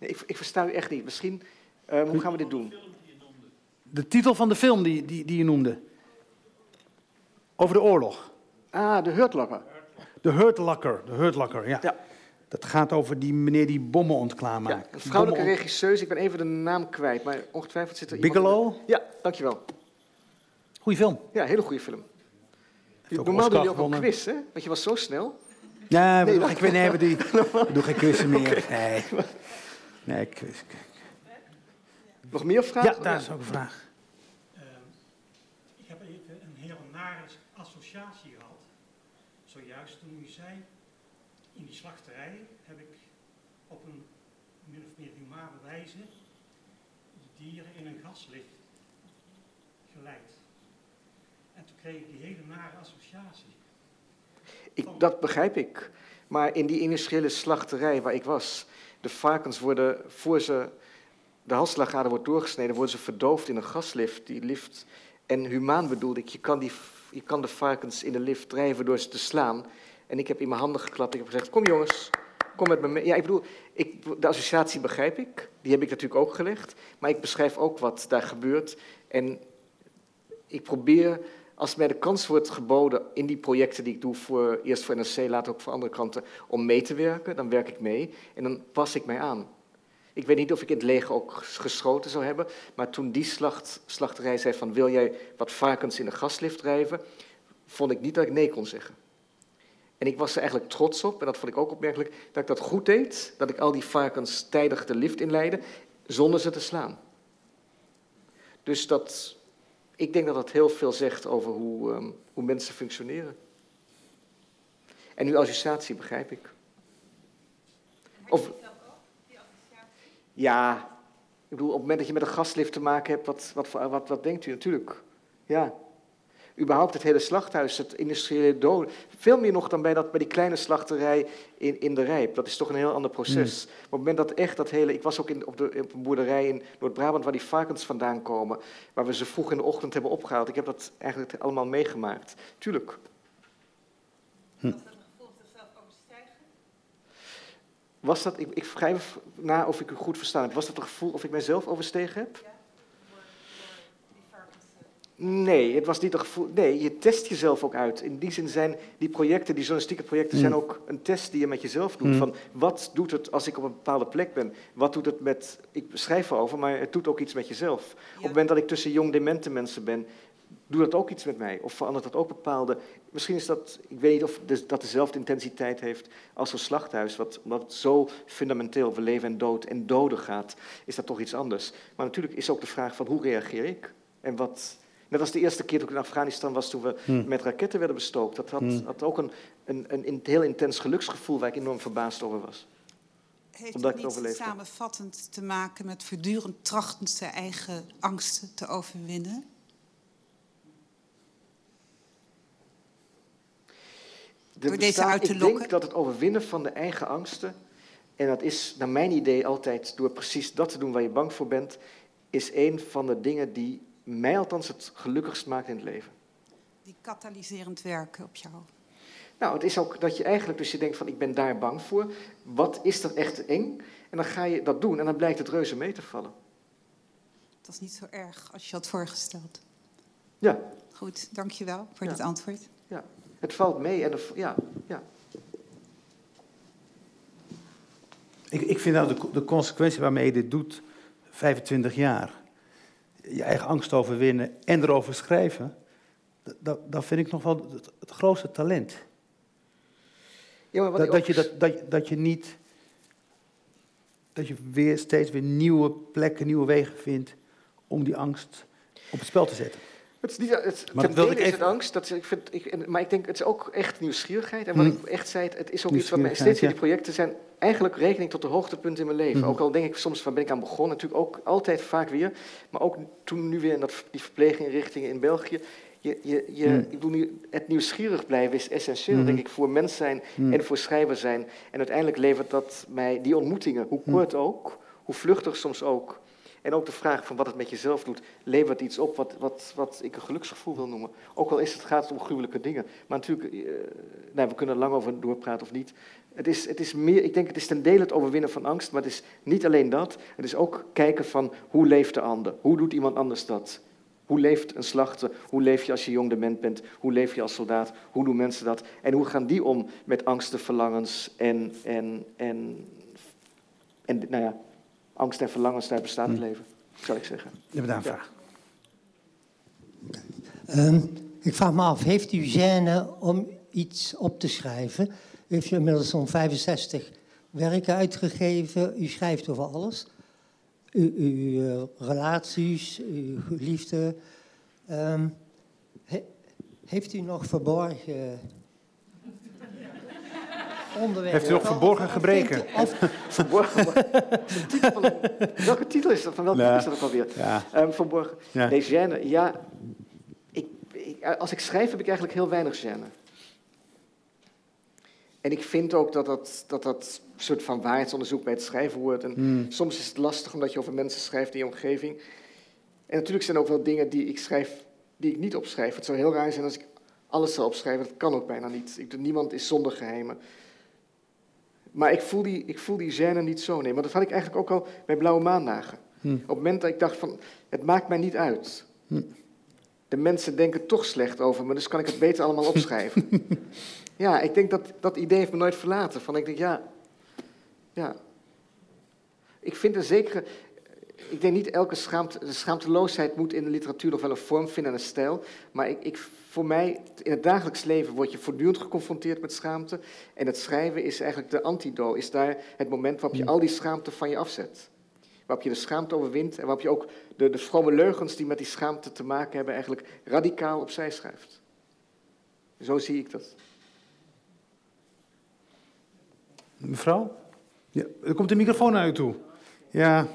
Nee, ik, ik, versta u echt niet. Misschien, uh, hoe gaan we dit doen? De titel van de film die, die, die je noemde. Over de oorlog. Ah, de Hurtlocker. De Hurtlocker, de Hurtlocker, ja. ja. Dat gaat over die meneer die bommen ontklaarmaakt. Ja, een vrouwelijke regisseuse, ik ben even de naam kwijt, maar ongetwijfeld zit er Bigelow? iemand... Ja, dankjewel. Goeie film. Ja, hele goede film. Normaal doe je ook een quiz, hè? Want je was zo snel. Ja, nee, ik weet niet, die, doe geen quizzen meer. Okay. Nee. Nee, quiz. Nog meer vragen? Ja, daar is ook een vraag. Uh, ik heb even een hele nare associatie gehad. Zojuist toen u zei, in die slachterij heb ik op een min of meer humane wijze dieren in een gaslicht geleid. En toen die hele nare associatie. Ik, dat begrijp ik. Maar in die industriële slachterij waar ik was, de varkens worden, voor ze de halsslagader wordt doorgesneden, worden ze verdoofd in een gaslift. Die lift, en humaan bedoelde ik, je kan, die, je kan de varkens in de lift drijven door ze te slaan. En ik heb in mijn handen geklapt, ik heb gezegd, kom jongens, kom met me mee. Ja, ik bedoel, ik, de associatie begrijp ik, die heb ik natuurlijk ook gelegd. Maar ik beschrijf ook wat daar gebeurt. En ik probeer als mij de kans wordt geboden in die projecten die ik doe, voor, eerst voor NRC, later ook voor andere kranten, om mee te werken, dan werk ik mee en dan pas ik mij aan. Ik weet niet of ik in het leger ook geschoten zou hebben, maar toen die slacht, slachterij zei van wil jij wat varkens in een gaslift drijven, vond ik niet dat ik nee kon zeggen. En ik was er eigenlijk trots op, en dat vond ik ook opmerkelijk, dat ik dat goed deed, dat ik al die varkens tijdig de lift inleidde, zonder ze te slaan. Dus dat, ik denk dat dat heel veel zegt over hoe, um, hoe mensen functioneren. En uw associatie begrijp ik. Of, ja, ik bedoel, op het moment dat je met een gaslift te maken hebt, wat, wat, wat, wat denkt u natuurlijk? Ja. Überhaupt het hele slachthuis, het industriële doden. Veel meer nog dan bij, dat, bij die kleine slachterij in, in de Rijp. Dat is toch een heel ander proces. Mm. Op het moment dat echt dat hele... Ik was ook in, op, de, op een boerderij in Noord-Brabant waar die varkens vandaan komen. Waar we ze vroeg in de ochtend hebben opgehaald. Ik heb dat eigenlijk allemaal meegemaakt. Tuurlijk. Hm. Was dat, ik, ik schrijf na of ik u goed verstaan heb, was dat het gevoel of ik mijzelf overstegen heb? Ja. Nee, het was niet een gevoel. Nee, je test jezelf ook uit. In die zin zijn die projecten, die journalistieke projecten, zijn mm. ook een test die je met jezelf doet. Mm. Van wat doet het als ik op een bepaalde plek ben? Wat doet het met. Ik schrijf erover, maar het doet ook iets met jezelf. Op het moment dat ik tussen jong demente mensen ben, doet dat ook iets met mij? Of verandert dat ook bepaalde... Misschien is dat, ik weet niet of dat dezelfde intensiteit heeft als een slachthuis, wat, omdat het zo fundamenteel over leven en dood en doden gaat, is dat toch iets anders. Maar natuurlijk is ook de vraag van hoe reageer ik? En wat... Net als de eerste keer toen ik in Afghanistan was, toen we hmm. met raketten werden bestookt. Dat had, hmm. had ook een, een, een, heel intens geluksgevoel waar ik enorm verbaasd over was. Heeft Omdat het niet samenvattend te maken met voortdurend trachten zijn eigen angsten te overwinnen? door deze uit te lokken? Ik denk dat het overwinnen van de eigen angsten, en dat is naar mijn idee altijd door precies dat te doen waar je bang voor bent, is een van de dingen die mij althans het gelukkigst maakt in het leven. Die katalyserend werken op jou. Nou, het is ook dat je eigenlijk, dus je denkt van ik ben daar bang voor, wat is er echt eng? En dan ga je dat doen en dan blijkt het reuze mee te vallen. Dat is niet zo erg als je had voorgesteld. Ja. Goed, dankjewel voor dit antwoord. Ja. Het valt mee en ja, ja. Ik, ik vind nou de, de consequentie waarmee je dit doet, 25 jaar, je eigen angst overwinnen en erover schrijven, dat, dat vind ik nog wel het, het grootste talent. Ja, maar wat dat, dat, je, dat, dat, dat je niet, dat je weer steeds weer nieuwe plekken, nieuwe wegen vindt om die angst op het spel te zetten. Het is niet, het, maar ten ik is het angst, dat, ik vind, ik, maar ik denk het is ook echt nieuwsgierigheid. En wat hmm. ik echt zei, het is ook iets wat mij steeds in die projecten zijn eigenlijk rekening tot de hoogtepunten in mijn leven. Hmm. Ook al denk ik soms, waar ben ik aan begonnen? Natuurlijk ook altijd vaak weer. Maar ook toen nu weer in dat, die verpleeginrichtingen in België. Je, je, je, hmm. Ik bedoel, nu, het nieuwsgierig blijven is essentieel, denk ik, voor mens zijn en voor schrijver zijn. En uiteindelijk levert dat mij die ontmoetingen, hoe kort ook, hoe vluchtig soms ook, en ook de vraag van wat het met jezelf doet, levert iets op wat, wat, wat ik een geluksgevoel wil noemen. Ook al is het, gaat het om gruwelijke dingen. Maar natuurlijk, uh, nou, we kunnen er lang over doorpraten of niet. Het is, het is meer, ik denk het is ten dele het overwinnen van angst, maar het is niet alleen dat. Het is ook kijken van hoe leeft de ander? Hoe doet iemand anders dat? Hoe leeft een slachter? Hoe leef je als je jong dement bent? Hoe leef je als soldaat? Hoe doen mensen dat? En hoe gaan die om met angsten, verlangens en, en, en, en nou ja, angst en verlangens, daar bestaat het hm. leven, zou ik zeggen. Je hebt daar een vraag. Ehm, ik vraag me af, heeft u gêne om iets op te schrijven? U heeft inmiddels zo'n 65 werken uitgegeven. U schrijft over alles. U, uw eh, relaties, uw liefde. Um, heeft u nog verborgen heeft u nog verborgen gebreken? verborgen, welke titel is dat? Van welke titel is dat ook alweer? Ja. Um, verborgen. Ja. Nee, gêne. Ja, ik, als ik schrijf heb ik eigenlijk heel weinig gêne. En ik vind ook dat dat, dat, dat soort van waarheidsonderzoek bij het schrijven hoort. En hmm. soms is het lastig omdat je over mensen schrijft in je omgeving. En natuurlijk zijn er ook wel dingen die ik schrijf die ik niet opschrijf. Het zou heel raar zijn als ik alles zou opschrijven. Dat kan ook bijna niet. Ik, niemand is zonder geheimen. Maar ik voel, die, ik voel die gêne niet zo. Nee, maar dat had ik eigenlijk ook al bij Blauwe Maandagen. Hm. Op het moment dat ik dacht van, het maakt mij niet uit. Hm. De mensen denken toch slecht over me, dus kan ik het beter allemaal opschrijven. ja, ik denk dat dat idee heeft me nooit verlaten. Van ik denk, ja, ja. Ik vind er zeker, ik denk niet elke schaamte, schaamteloosheid moet in de literatuur nog wel een vorm vinden en een stijl. Maar ik, ik voor mij, in het dagelijks leven word je voortdurend geconfronteerd met schaamte. En het schrijven is eigenlijk de antido, is daar het moment waarop je mm. al die schaamte van je afzet. Waarop je de schaamte overwint en waarop je ook de, de vrome leugens die met die schaamte te maken hebben, eigenlijk radicaal opzij schrijft. Zo zie ik dat. Mevrouw? Ja, er komt de microfoon naar u toe. Ja.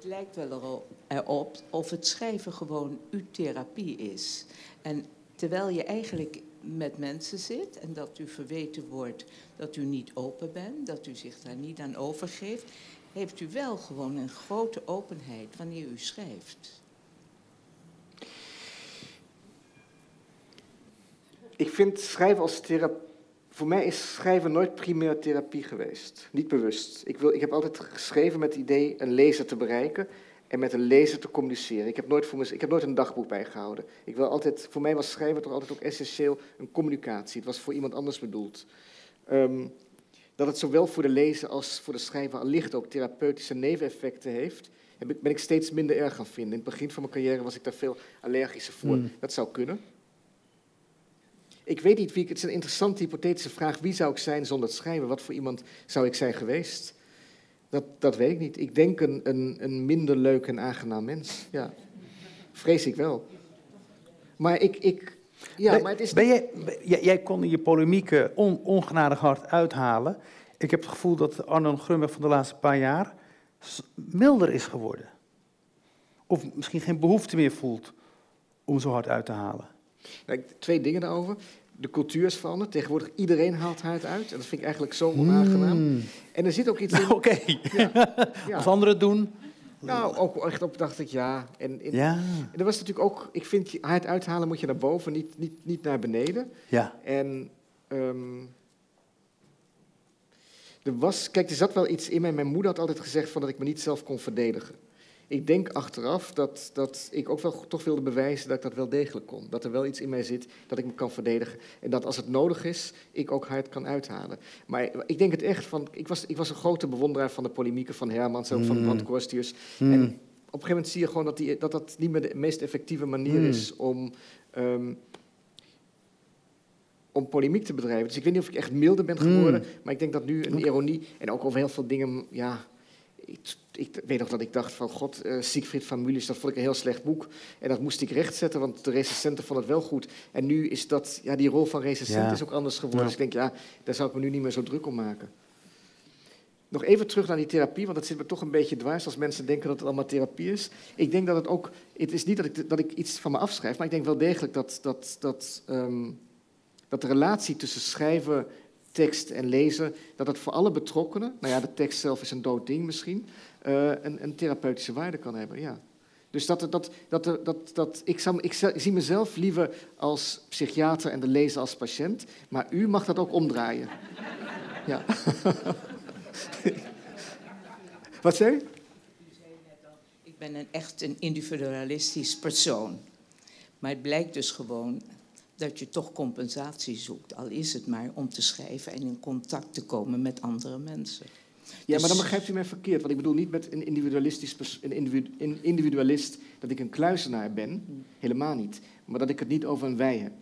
Het lijkt wel erop of het schrijven gewoon uw therapie is. En terwijl je eigenlijk met mensen zit en dat u verweten wordt dat u niet open bent, dat u zich daar niet aan overgeeft, heeft u wel gewoon een grote openheid wanneer u schrijft. Ik vind schrijven als therapie. Voor mij is schrijven nooit primair therapie geweest. Niet bewust. Ik, wil, ik heb altijd geschreven met het idee een lezer te bereiken en met een lezer te communiceren. Ik heb nooit, voor me, ik heb nooit een dagboek bijgehouden. Ik wil altijd, voor mij was schrijven toch altijd ook essentieel een communicatie. Het was voor iemand anders bedoeld. Ehm, dat het zowel voor de lezer als voor de schrijver allicht ook therapeutische neveneffecten heeft, ben ik steeds minder erg gaan vinden. In het begin van mijn carrière was ik daar veel allergischer voor. Hmm. Dat zou kunnen. Ik weet niet wie ik, het is een interessante hypothetische vraag. Wie zou ik zijn zonder het schrijven? Wat voor iemand zou ik zijn geweest? Dat, dat weet ik niet. Ik denk een, een, een minder leuk en aangenaam mens. Ja. Vrees ik wel. Maar ik. ik ja, ben, maar het is. Ben jij, jij, jij kon je polemieken on, ongenadig hard uithalen. Ik heb het gevoel dat Arno Grunberg van de laatste paar jaar milder is geworden. Of misschien geen behoefte meer voelt om zo hard uit te halen. Nou, twee dingen daarover. De cultuur is veranderd. Tegenwoordig iedereen haalt huid uit. En dat vind ik eigenlijk zo onaangenaam. Hmm. En er zit ook iets in... Oké. Ja. Als anderen het doen... Nou, ook echt op dacht ik ja. En, in, ja. en er was natuurlijk ook... Ik vind, het uithalen moet je naar boven, niet, niet, niet naar beneden. Ja. En... Um, er was, kijk, er zat wel iets in mij. Mijn moeder had altijd gezegd van dat ik me niet zelf kon verdedigen ik denk achteraf dat, dat ik ook wel toch wilde bewijzen dat ik dat wel degelijk kon. Dat er wel iets in mij zit dat ik me kan verdedigen. En dat als het nodig is, ik ook hard kan uithalen. Maar ik denk het echt, van, ik, was, ik was een grote bewonderaar van de polemieken van Hermans en ook van mm. Brand Korstius. Mm. En op een gegeven moment zie je gewoon dat, die, dat dat niet meer de meest effectieve manier mm. is om... Um, om polemiek te bedrijven. Dus ik weet niet of ik echt milder ben geworden, maar ik denk dat nu een ironie en ook over heel veel dingen, ja, ik, weet nog dat ik dacht van, god, uh, Siegfried van Mulis, dat vond ik een heel slecht boek. En dat moest ik rechtzetten, want de recensenten vonden het wel goed. En nu is dat, ja, die rol van recensent is ook anders geworden. Dus ik denk, ja, daar zou ik me nu niet meer zo druk om maken. Nog even terug naar die therapie, want dat zit me toch een beetje dwars als mensen denken dat het allemaal therapie is. Ik denk dat het ook, het is niet dat ik, dat ik iets van me afschrijf, maar ik denk wel degelijk dat, dat, dat, um, dat de relatie tussen schrijven tekst en lezen, dat het voor alle betrokkenen, nou ja, de tekst zelf is een dood ding misschien, uh, een, een, therapeutische waarde kan hebben. Ja. Dus dat, dat, dat, dat, dat, ik, ik, zie mezelf liever als psychiater en de lezer als patiënt, maar u mag dat ook omdraaien. ja. Wat zei u? Ik ben een, echt een individualistisch persoon. Maar het blijkt dus gewoon dat je toch compensatie zoekt, al is het maar om te schrijven en in contact te komen met andere mensen. Ja, maar dan dus- begrijpt u mij verkeerd. Want ik bedoel niet met een, individualistisch een individualist dat ik een kluisenaar ben. Helemaal niet. Maar dat ik het niet over een wij heb.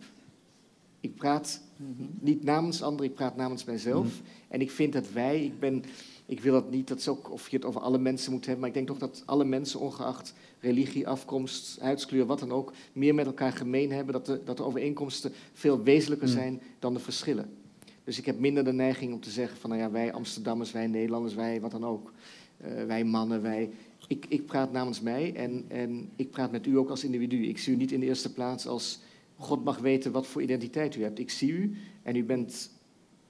Ik praat mhm. niet namens anderen, ik praat namens mijzelf. Mhm. En ik vind dat wij, ik ben ik wil dat niet, dat is ook of je het over alle mensen moet hebben, maar ik denk toch dat alle mensen, ongeacht religie, afkomst, huidskleur, wat dan ook, meer met elkaar gemeen hebben, dat de, dat de overeenkomsten veel wezenlijker mm. zijn dan de verschillen. Dus ik heb minder de neiging om te zeggen van, nou ja, wij Amsterdammers, wij Nederlanders, wij wat dan ook, uh, wij mannen, wij. Ik, ik praat namens mij en, en ik praat met u ook als individu. Ik zie u niet in de eerste plaats als God mag weten wat voor identiteit u hebt. Ik zie u en u bent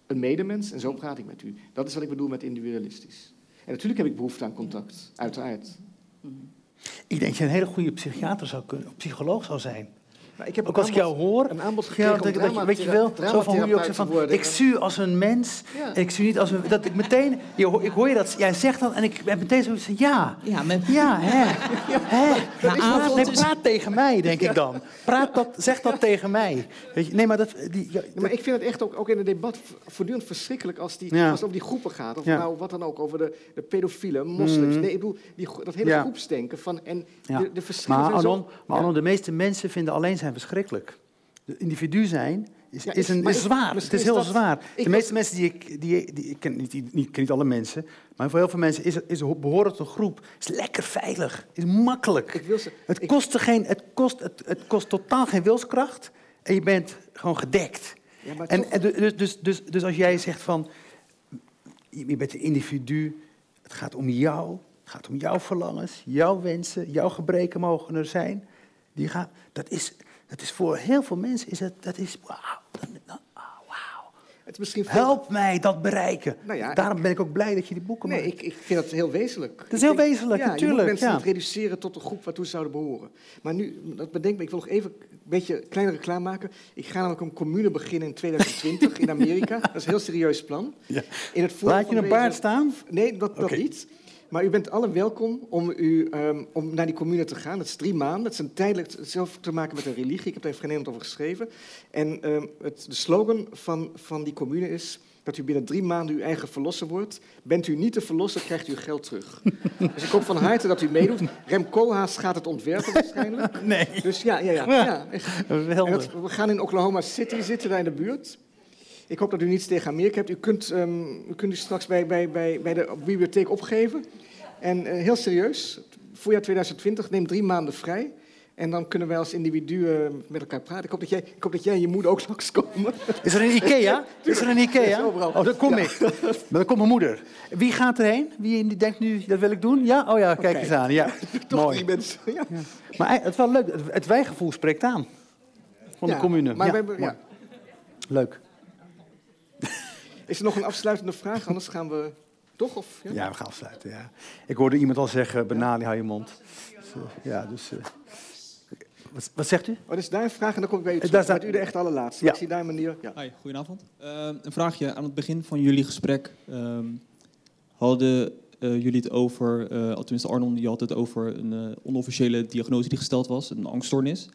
een medemens en zo praat ik met u. Dat is wat ik bedoel met individualistisch. En natuurlijk heb ik behoefte aan contact, uiteraard. Ik denk dat je een hele goede psychiater zou kunnen, psycholoog zou zijn. Nou, ik heb ook als ik jou hoor, een aanbod gekregen ja, dat, je, weet je wel, zo van hoe je ook zegt van, ik zie als een mens, en ik zie niet als een, dat ik meteen, je, ik hoor je dat, jij zegt dat en ik ben meteen zo van, ja, ja, ja, hè, hè, praat, nee, praat tegen mij, denk ik dan. Praat dat, zeg dat tegen mij. Weet je, nee, maar dat, die, ja, maar ik vind het echt ook, ook in het debat voortdurend verschrikkelijk als, die, als het over die groepen gaat, of nou wat dan ook, over de, de pedofielen, moslims, mm. nee, ik bedoel, die, dat hele groepsdenken van, en de, de verschillen maar, Anon, maar Anon, de meeste mensen vinden alleen zijn verschrikkelijk. De individu zijn is, is, een, is zwaar. Het is heel zwaar. De meeste mensen die ik, die, die, ik ken, niet, niet, ken niet alle mensen, maar voor heel veel mensen is, is behoren tot een groep. Is lekker veilig, is makkelijk. Ik wil ze, het, kost geen, het, kost, het, het kost totaal geen wilskracht en je bent gewoon gedekt. Ja, en, dus, dus, dus, dus als jij zegt van, je bent een individu, het gaat om jou, het gaat om jouw verlangens, jouw wensen, jouw gebreken mogen er zijn. Die gaan, dat, is, dat is voor heel veel mensen, is het, dat is, wauw, misschien Help mij dat bereiken. Nou Daarom ben ik ook blij dat je die boeken nee, maakt. Ik, ik vind dat heel wezenlijk. Dat is heel wezenlijk, ja, natuurlijk. Je mensen reduceren tot de groep waartoe ze zouden behoren. Maar nu, dat bedenk me, ik wil nog even een beetje kleinere klaarmaken. Ik ga namelijk een commune beginnen in 2020 in Amerika. Dat is een heel serieus plan. Ja. In het Laat je een baard staan? Nee, dat, dat niet. Maar u bent alle welkom om, u, um, om naar die commune te gaan. Dat is drie maanden. Dat is een tijdelijk zelf te maken met een religie. Ik heb daar even geen over geschreven. En um, het, de slogan van, van die commune is dat u binnen drie maanden uw eigen verlosser wordt. Bent u niet te verlossen, krijgt u geld terug. dus ik hoop van harte dat u meedoet. Rem Koolhaas gaat het ontwerpen waarschijnlijk. Nee. Dus ja, ja, ja. ja, ja. we gaan in Oklahoma City zitten, daar in de buurt. Ik hoop dat u niets tegen Amerika hebt. U kunt, um, u kunt u straks bij, bij, bij, bij de bibliotheek opgeven. En uh, heel serieus, voorjaar 2020, neem drie maanden vrij. En dan kunnen wij als individuen met elkaar praten. Ik hoop dat jij, ik hoop dat jij en je moeder ook straks komen. Is er een Ikea? Is er een Ikea? Oh, dan kom ik. Maar dan komt mijn moeder. Wie gaat erheen? Wie denkt nu, dat wil ik doen? Ja? Oh ja, kijk eens aan. Ja. Toch Mooi. mensen. Ja. Maar het is wel leuk. Het wijgevoel spreekt aan. Van de commune. Maar. Leuk. Is er nog een afsluitende vraag? Anders gaan we toch? Of, ja? ja we gaan afsluiten. Ja. Ik hoorde iemand al zeggen, Benali, hou je mond. Dus, uh, ja, dus... Uh, wat, wat, zegt u? Oh, is daar een vraag en dan kom ik bij u terug. Daar u de echt allerlaatste. Ja. Ik zie daar een manier. Ja. Hi, goedenavond. Uh, een vraagje. Aan het begin van jullie gesprek um, hadden jullie het over, tenminste Arnon, je had het over een onofficiële diagnose die gesteld was, een angststoornis.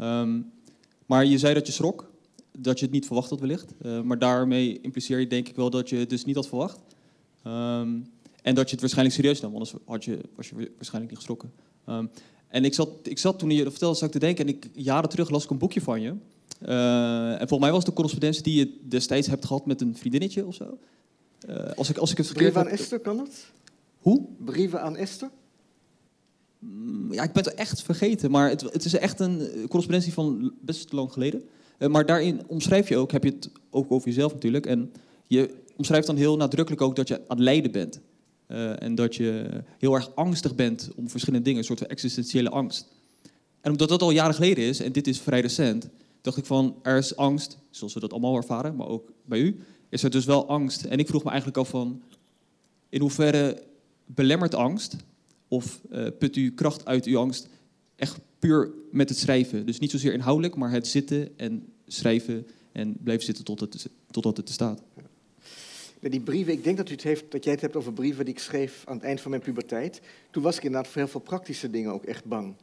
Um, maar je zei dat je schrok dat je het niet verwacht had wellicht. Uh, maar daarmee impliceer je denk ik wel dat je het dus niet had verwacht. Um, en dat je het waarschijnlijk serieus nam, anders had je, was je waarschijnlijk niet geschrokken. Um, en ik zat, ik zat toen je dat vertelde, zat ik te denken, en ik, jaren terug las ik een boekje van je. Uh, en volgens mij was het de correspondentie die je destijds hebt gehad met een vriendinnetje of zo. Uh, als, ik, als ik het verkeerd Brieven aan Esther, kan dat? Hoe? Brieven aan Esther? Mm, ja, ik ben het echt vergeten, maar het, het is echt een correspondentie van best lang geleden. Uh, maar daarin omschrijf je ook, heb je het ook over jezelf natuurlijk. En je omschrijft dan heel nadrukkelijk ook dat je aan het lijden bent. Uh, en dat je heel erg angstig bent om verschillende dingen, een soort van existentiële angst. En omdat dat al jaren geleden is, en dit is vrij recent, dacht ik van, er is angst, zoals we dat allemaal ervaren, maar ook bij u, is er dus wel angst. En ik vroeg me eigenlijk af van, in hoeverre belemmert angst, of uh, put u kracht uit uw angst echt puur met het schrijven. Dus niet zozeer inhoudelijk, maar het zitten en schrijven en blijven zitten tot het, totdat het er staat. Die brieven, ik denk dat, u het heeft, dat jij het hebt over brieven die ik schreef aan het eind van mijn puberteit. Toen was ik inderdaad voor heel veel praktische dingen ook echt bang.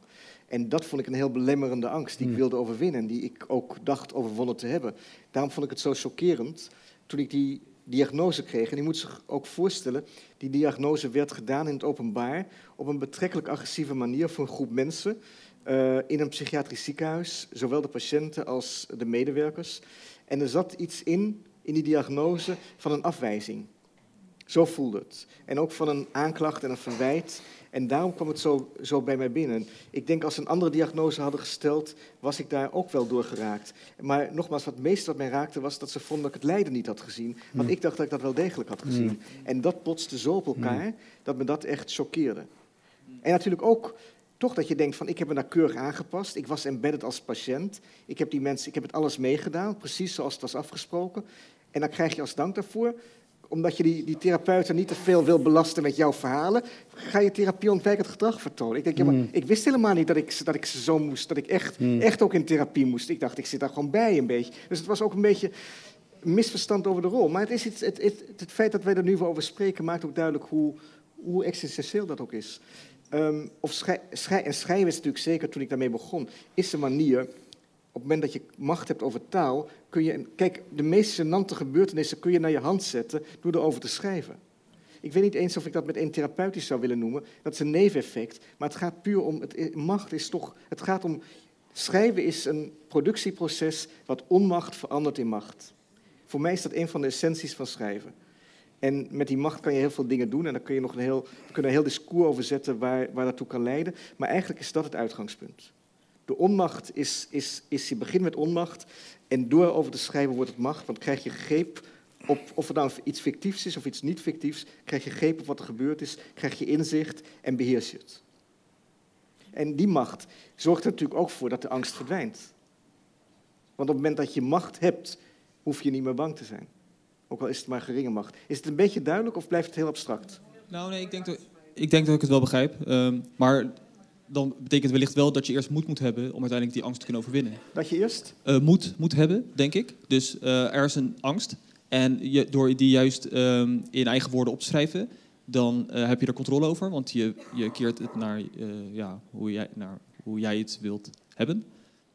En dat vond ik een heel belemmerende angst die ik hmm. wilde overwinnen en die ik ook dacht overwonnen te hebben. Daarom vond ik het zo chockerend toen ik die diagnose kreeg. En je moet zich ook voorstellen, die diagnose werd gedaan in het openbaar op een betrekkelijk agressieve manier voor een groep mensen. Uh, in een psychiatrisch ziekenhuis, zowel de patiënten als de medewerkers. En er zat iets in in die diagnose van een afwijzing. Zo voelde het. En ook van een aanklacht en een verwijt. En daarom kwam het zo, zo bij mij binnen. Ik denk als ze een andere diagnose hadden gesteld, was ik daar ook wel door geraakt. Maar nogmaals, wat het meeste wat mij raakte was dat ze vonden dat ik het lijden niet had gezien. Want ik dacht dat ik dat wel degelijk had gezien. En dat potste zo op elkaar dat me dat echt choqueerde. En natuurlijk ook toch dat je denkt van ik heb me daar keurig aangepast. Ik was embedded als patiënt. Ik heb die mensen, ik heb het alles meegedaan, precies zoals het was afgesproken. En dan krijg je als dank daarvoor, omdat je die, die therapeuten niet te veel wil belasten met jouw verhalen, ga je therapie ontwijkend gedrag vertonen. Ik denk, ja, maar hmm. ik wist helemaal niet dat ik, dat ik zo moest, dat ik echt, hmm. echt ook in therapie moest. Ik dacht, ik zit daar gewoon bij een beetje. Dus het was ook een beetje misverstand over de rol. Maar het, is iets, het, het, het, feit dat wij er nu over spreken, maakt ook duidelijk hoe, hoe existentieel dat ook is. Um, of en schrijven is natuurlijk zeker, toen ik daarmee begon, is een manier op het moment dat je macht hebt over taal, kun je... Kijk, de meest gênante gebeurtenissen kun je naar je hand zetten door erover te schrijven. Ik weet niet eens of ik dat meteen therapeutisch zou willen noemen. Dat is een neveneffect. Maar het gaat puur om... Het, macht is toch... Het gaat om... Schrijven is een productieproces wat onmacht verandert in macht. Voor mij is dat een van de essenties van schrijven. En met die macht kan je heel veel dingen doen. En dan kun je nog een heel, kunnen een heel discours over zetten waar, waar dat toe kan leiden. Maar eigenlijk is dat het uitgangspunt. De onmacht is, is, is, je begint met onmacht en door over te schrijven wordt het macht, want krijg je greep op, of het nou iets fictiefs is of iets niet fictiefs, krijg je greep op wat er gebeurd is, krijg je inzicht en beheers je het. En die macht zorgt er natuurlijk ook voor dat de angst verdwijnt. Want op het moment dat je macht hebt, hoef je niet meer bang te zijn. Ook al is het maar geringe macht. Is het een beetje duidelijk of blijft het heel abstract? Nou, nee, ik denk dat ik, denk dat ik het wel begrijp. Ehm, maar dan betekent wellicht wel dat je eerst moed moet hebben om uiteindelijk die angst te kunnen overwinnen. Dat je eerst? Uh, moed moet hebben, denk ik. Dus uh, er is een angst. En je, door die juist ehm, in eigen woorden op te schrijven, dan uh, heb je er controle over. Want je, je keert het naar, ja, hoe, jij, naar hoe jij het wilt hebben.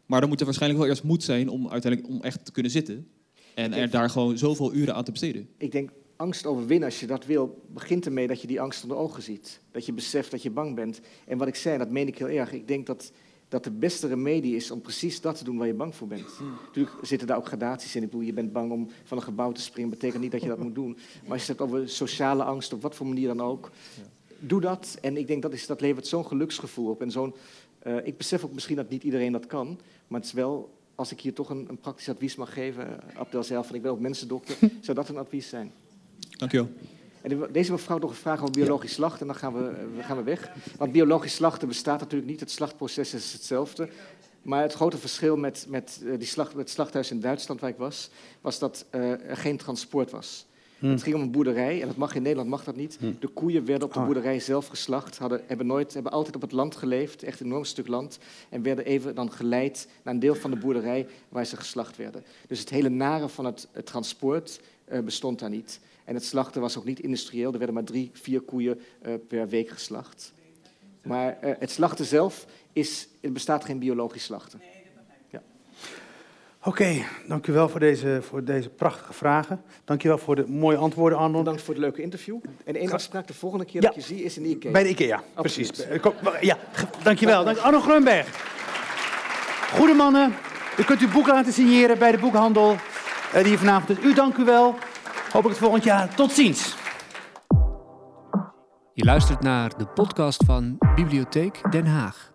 Maar dan moet er waarschijnlijk wel eerst moed zijn om uiteindelijk om echt te kunnen zitten. En er daar gewoon zoveel uren aan te besteden. Ik denk angst overwinnen, als je dat wil, begint ermee dat je die angst onder ogen ziet. Dat je beseft dat je bang bent. En wat ik zei, dat meen ik heel erg. Ik denk dat, dat de beste remedie is om precies dat te doen waar je bang voor bent. Hmm. Natuurlijk zitten daar ook gradaties in. Ik bedoel, je bent bang om van een gebouw te springen. betekent niet dat je dat moet doen. Maar als je het hebt over sociale angst, op wat voor manier dan ook. Doe dat. En ik denk dat, is, dat levert zo'n geluksgevoel op. En zo'n, uh, ik besef ook misschien dat niet iedereen dat kan. Maar het is wel als ik hier toch een, een praktisch advies mag geven, Abdel zelf, van ik ben ook mensendokter, zou dat een advies zijn? Dankjewel. En deze mevrouw nog een vraag over biologisch slachten en dan gaan we, gaan we weg. Want biologisch slachten bestaat natuurlijk niet, het slachtproces is hetzelfde. Maar het grote verschil met, met, uh, die slacht, het slachthuis in Duitsland waar ik was, was dat uh, er geen transport was. Hm. Het ging om een boerderij en dat mag in Nederland mag dat niet. Hm. De koeien werden op de ah. boerderij zelf geslacht, hadden, hebben, nooit, hebben altijd op het land geleefd, echt een enorm stuk land. En werden even dan geleid naar een deel van de boerderij waar ze geslacht werden. Dus het hele nare van het, het transport uh, bestond daar niet. En het slachten was ook niet industrieel. Er werden maar drie, vier koeien uh, per week geslacht. Maar uh, het slachten zelf is, er bestaat geen biologisch slachten. Oké, okay, dank u wel voor deze, voor deze prachtige vragen. Dank je wel voor de mooie antwoorden, Arnold. Bedankt voor het leuke interview. En één afspraak, de volgende keer dat je zie is in de IKEA. Bij de IKEA, precies. Ja, dank je wel. Dank Arno Grunberg. Goede mannen, u kunt uw boek laten signeren bij de boekhandel uh, die hier vanavond is. U dank u wel. Hopelijk het volgend jaar. Tot ziens. Je luistert naar de podcast van Bibliotheek Den Haag.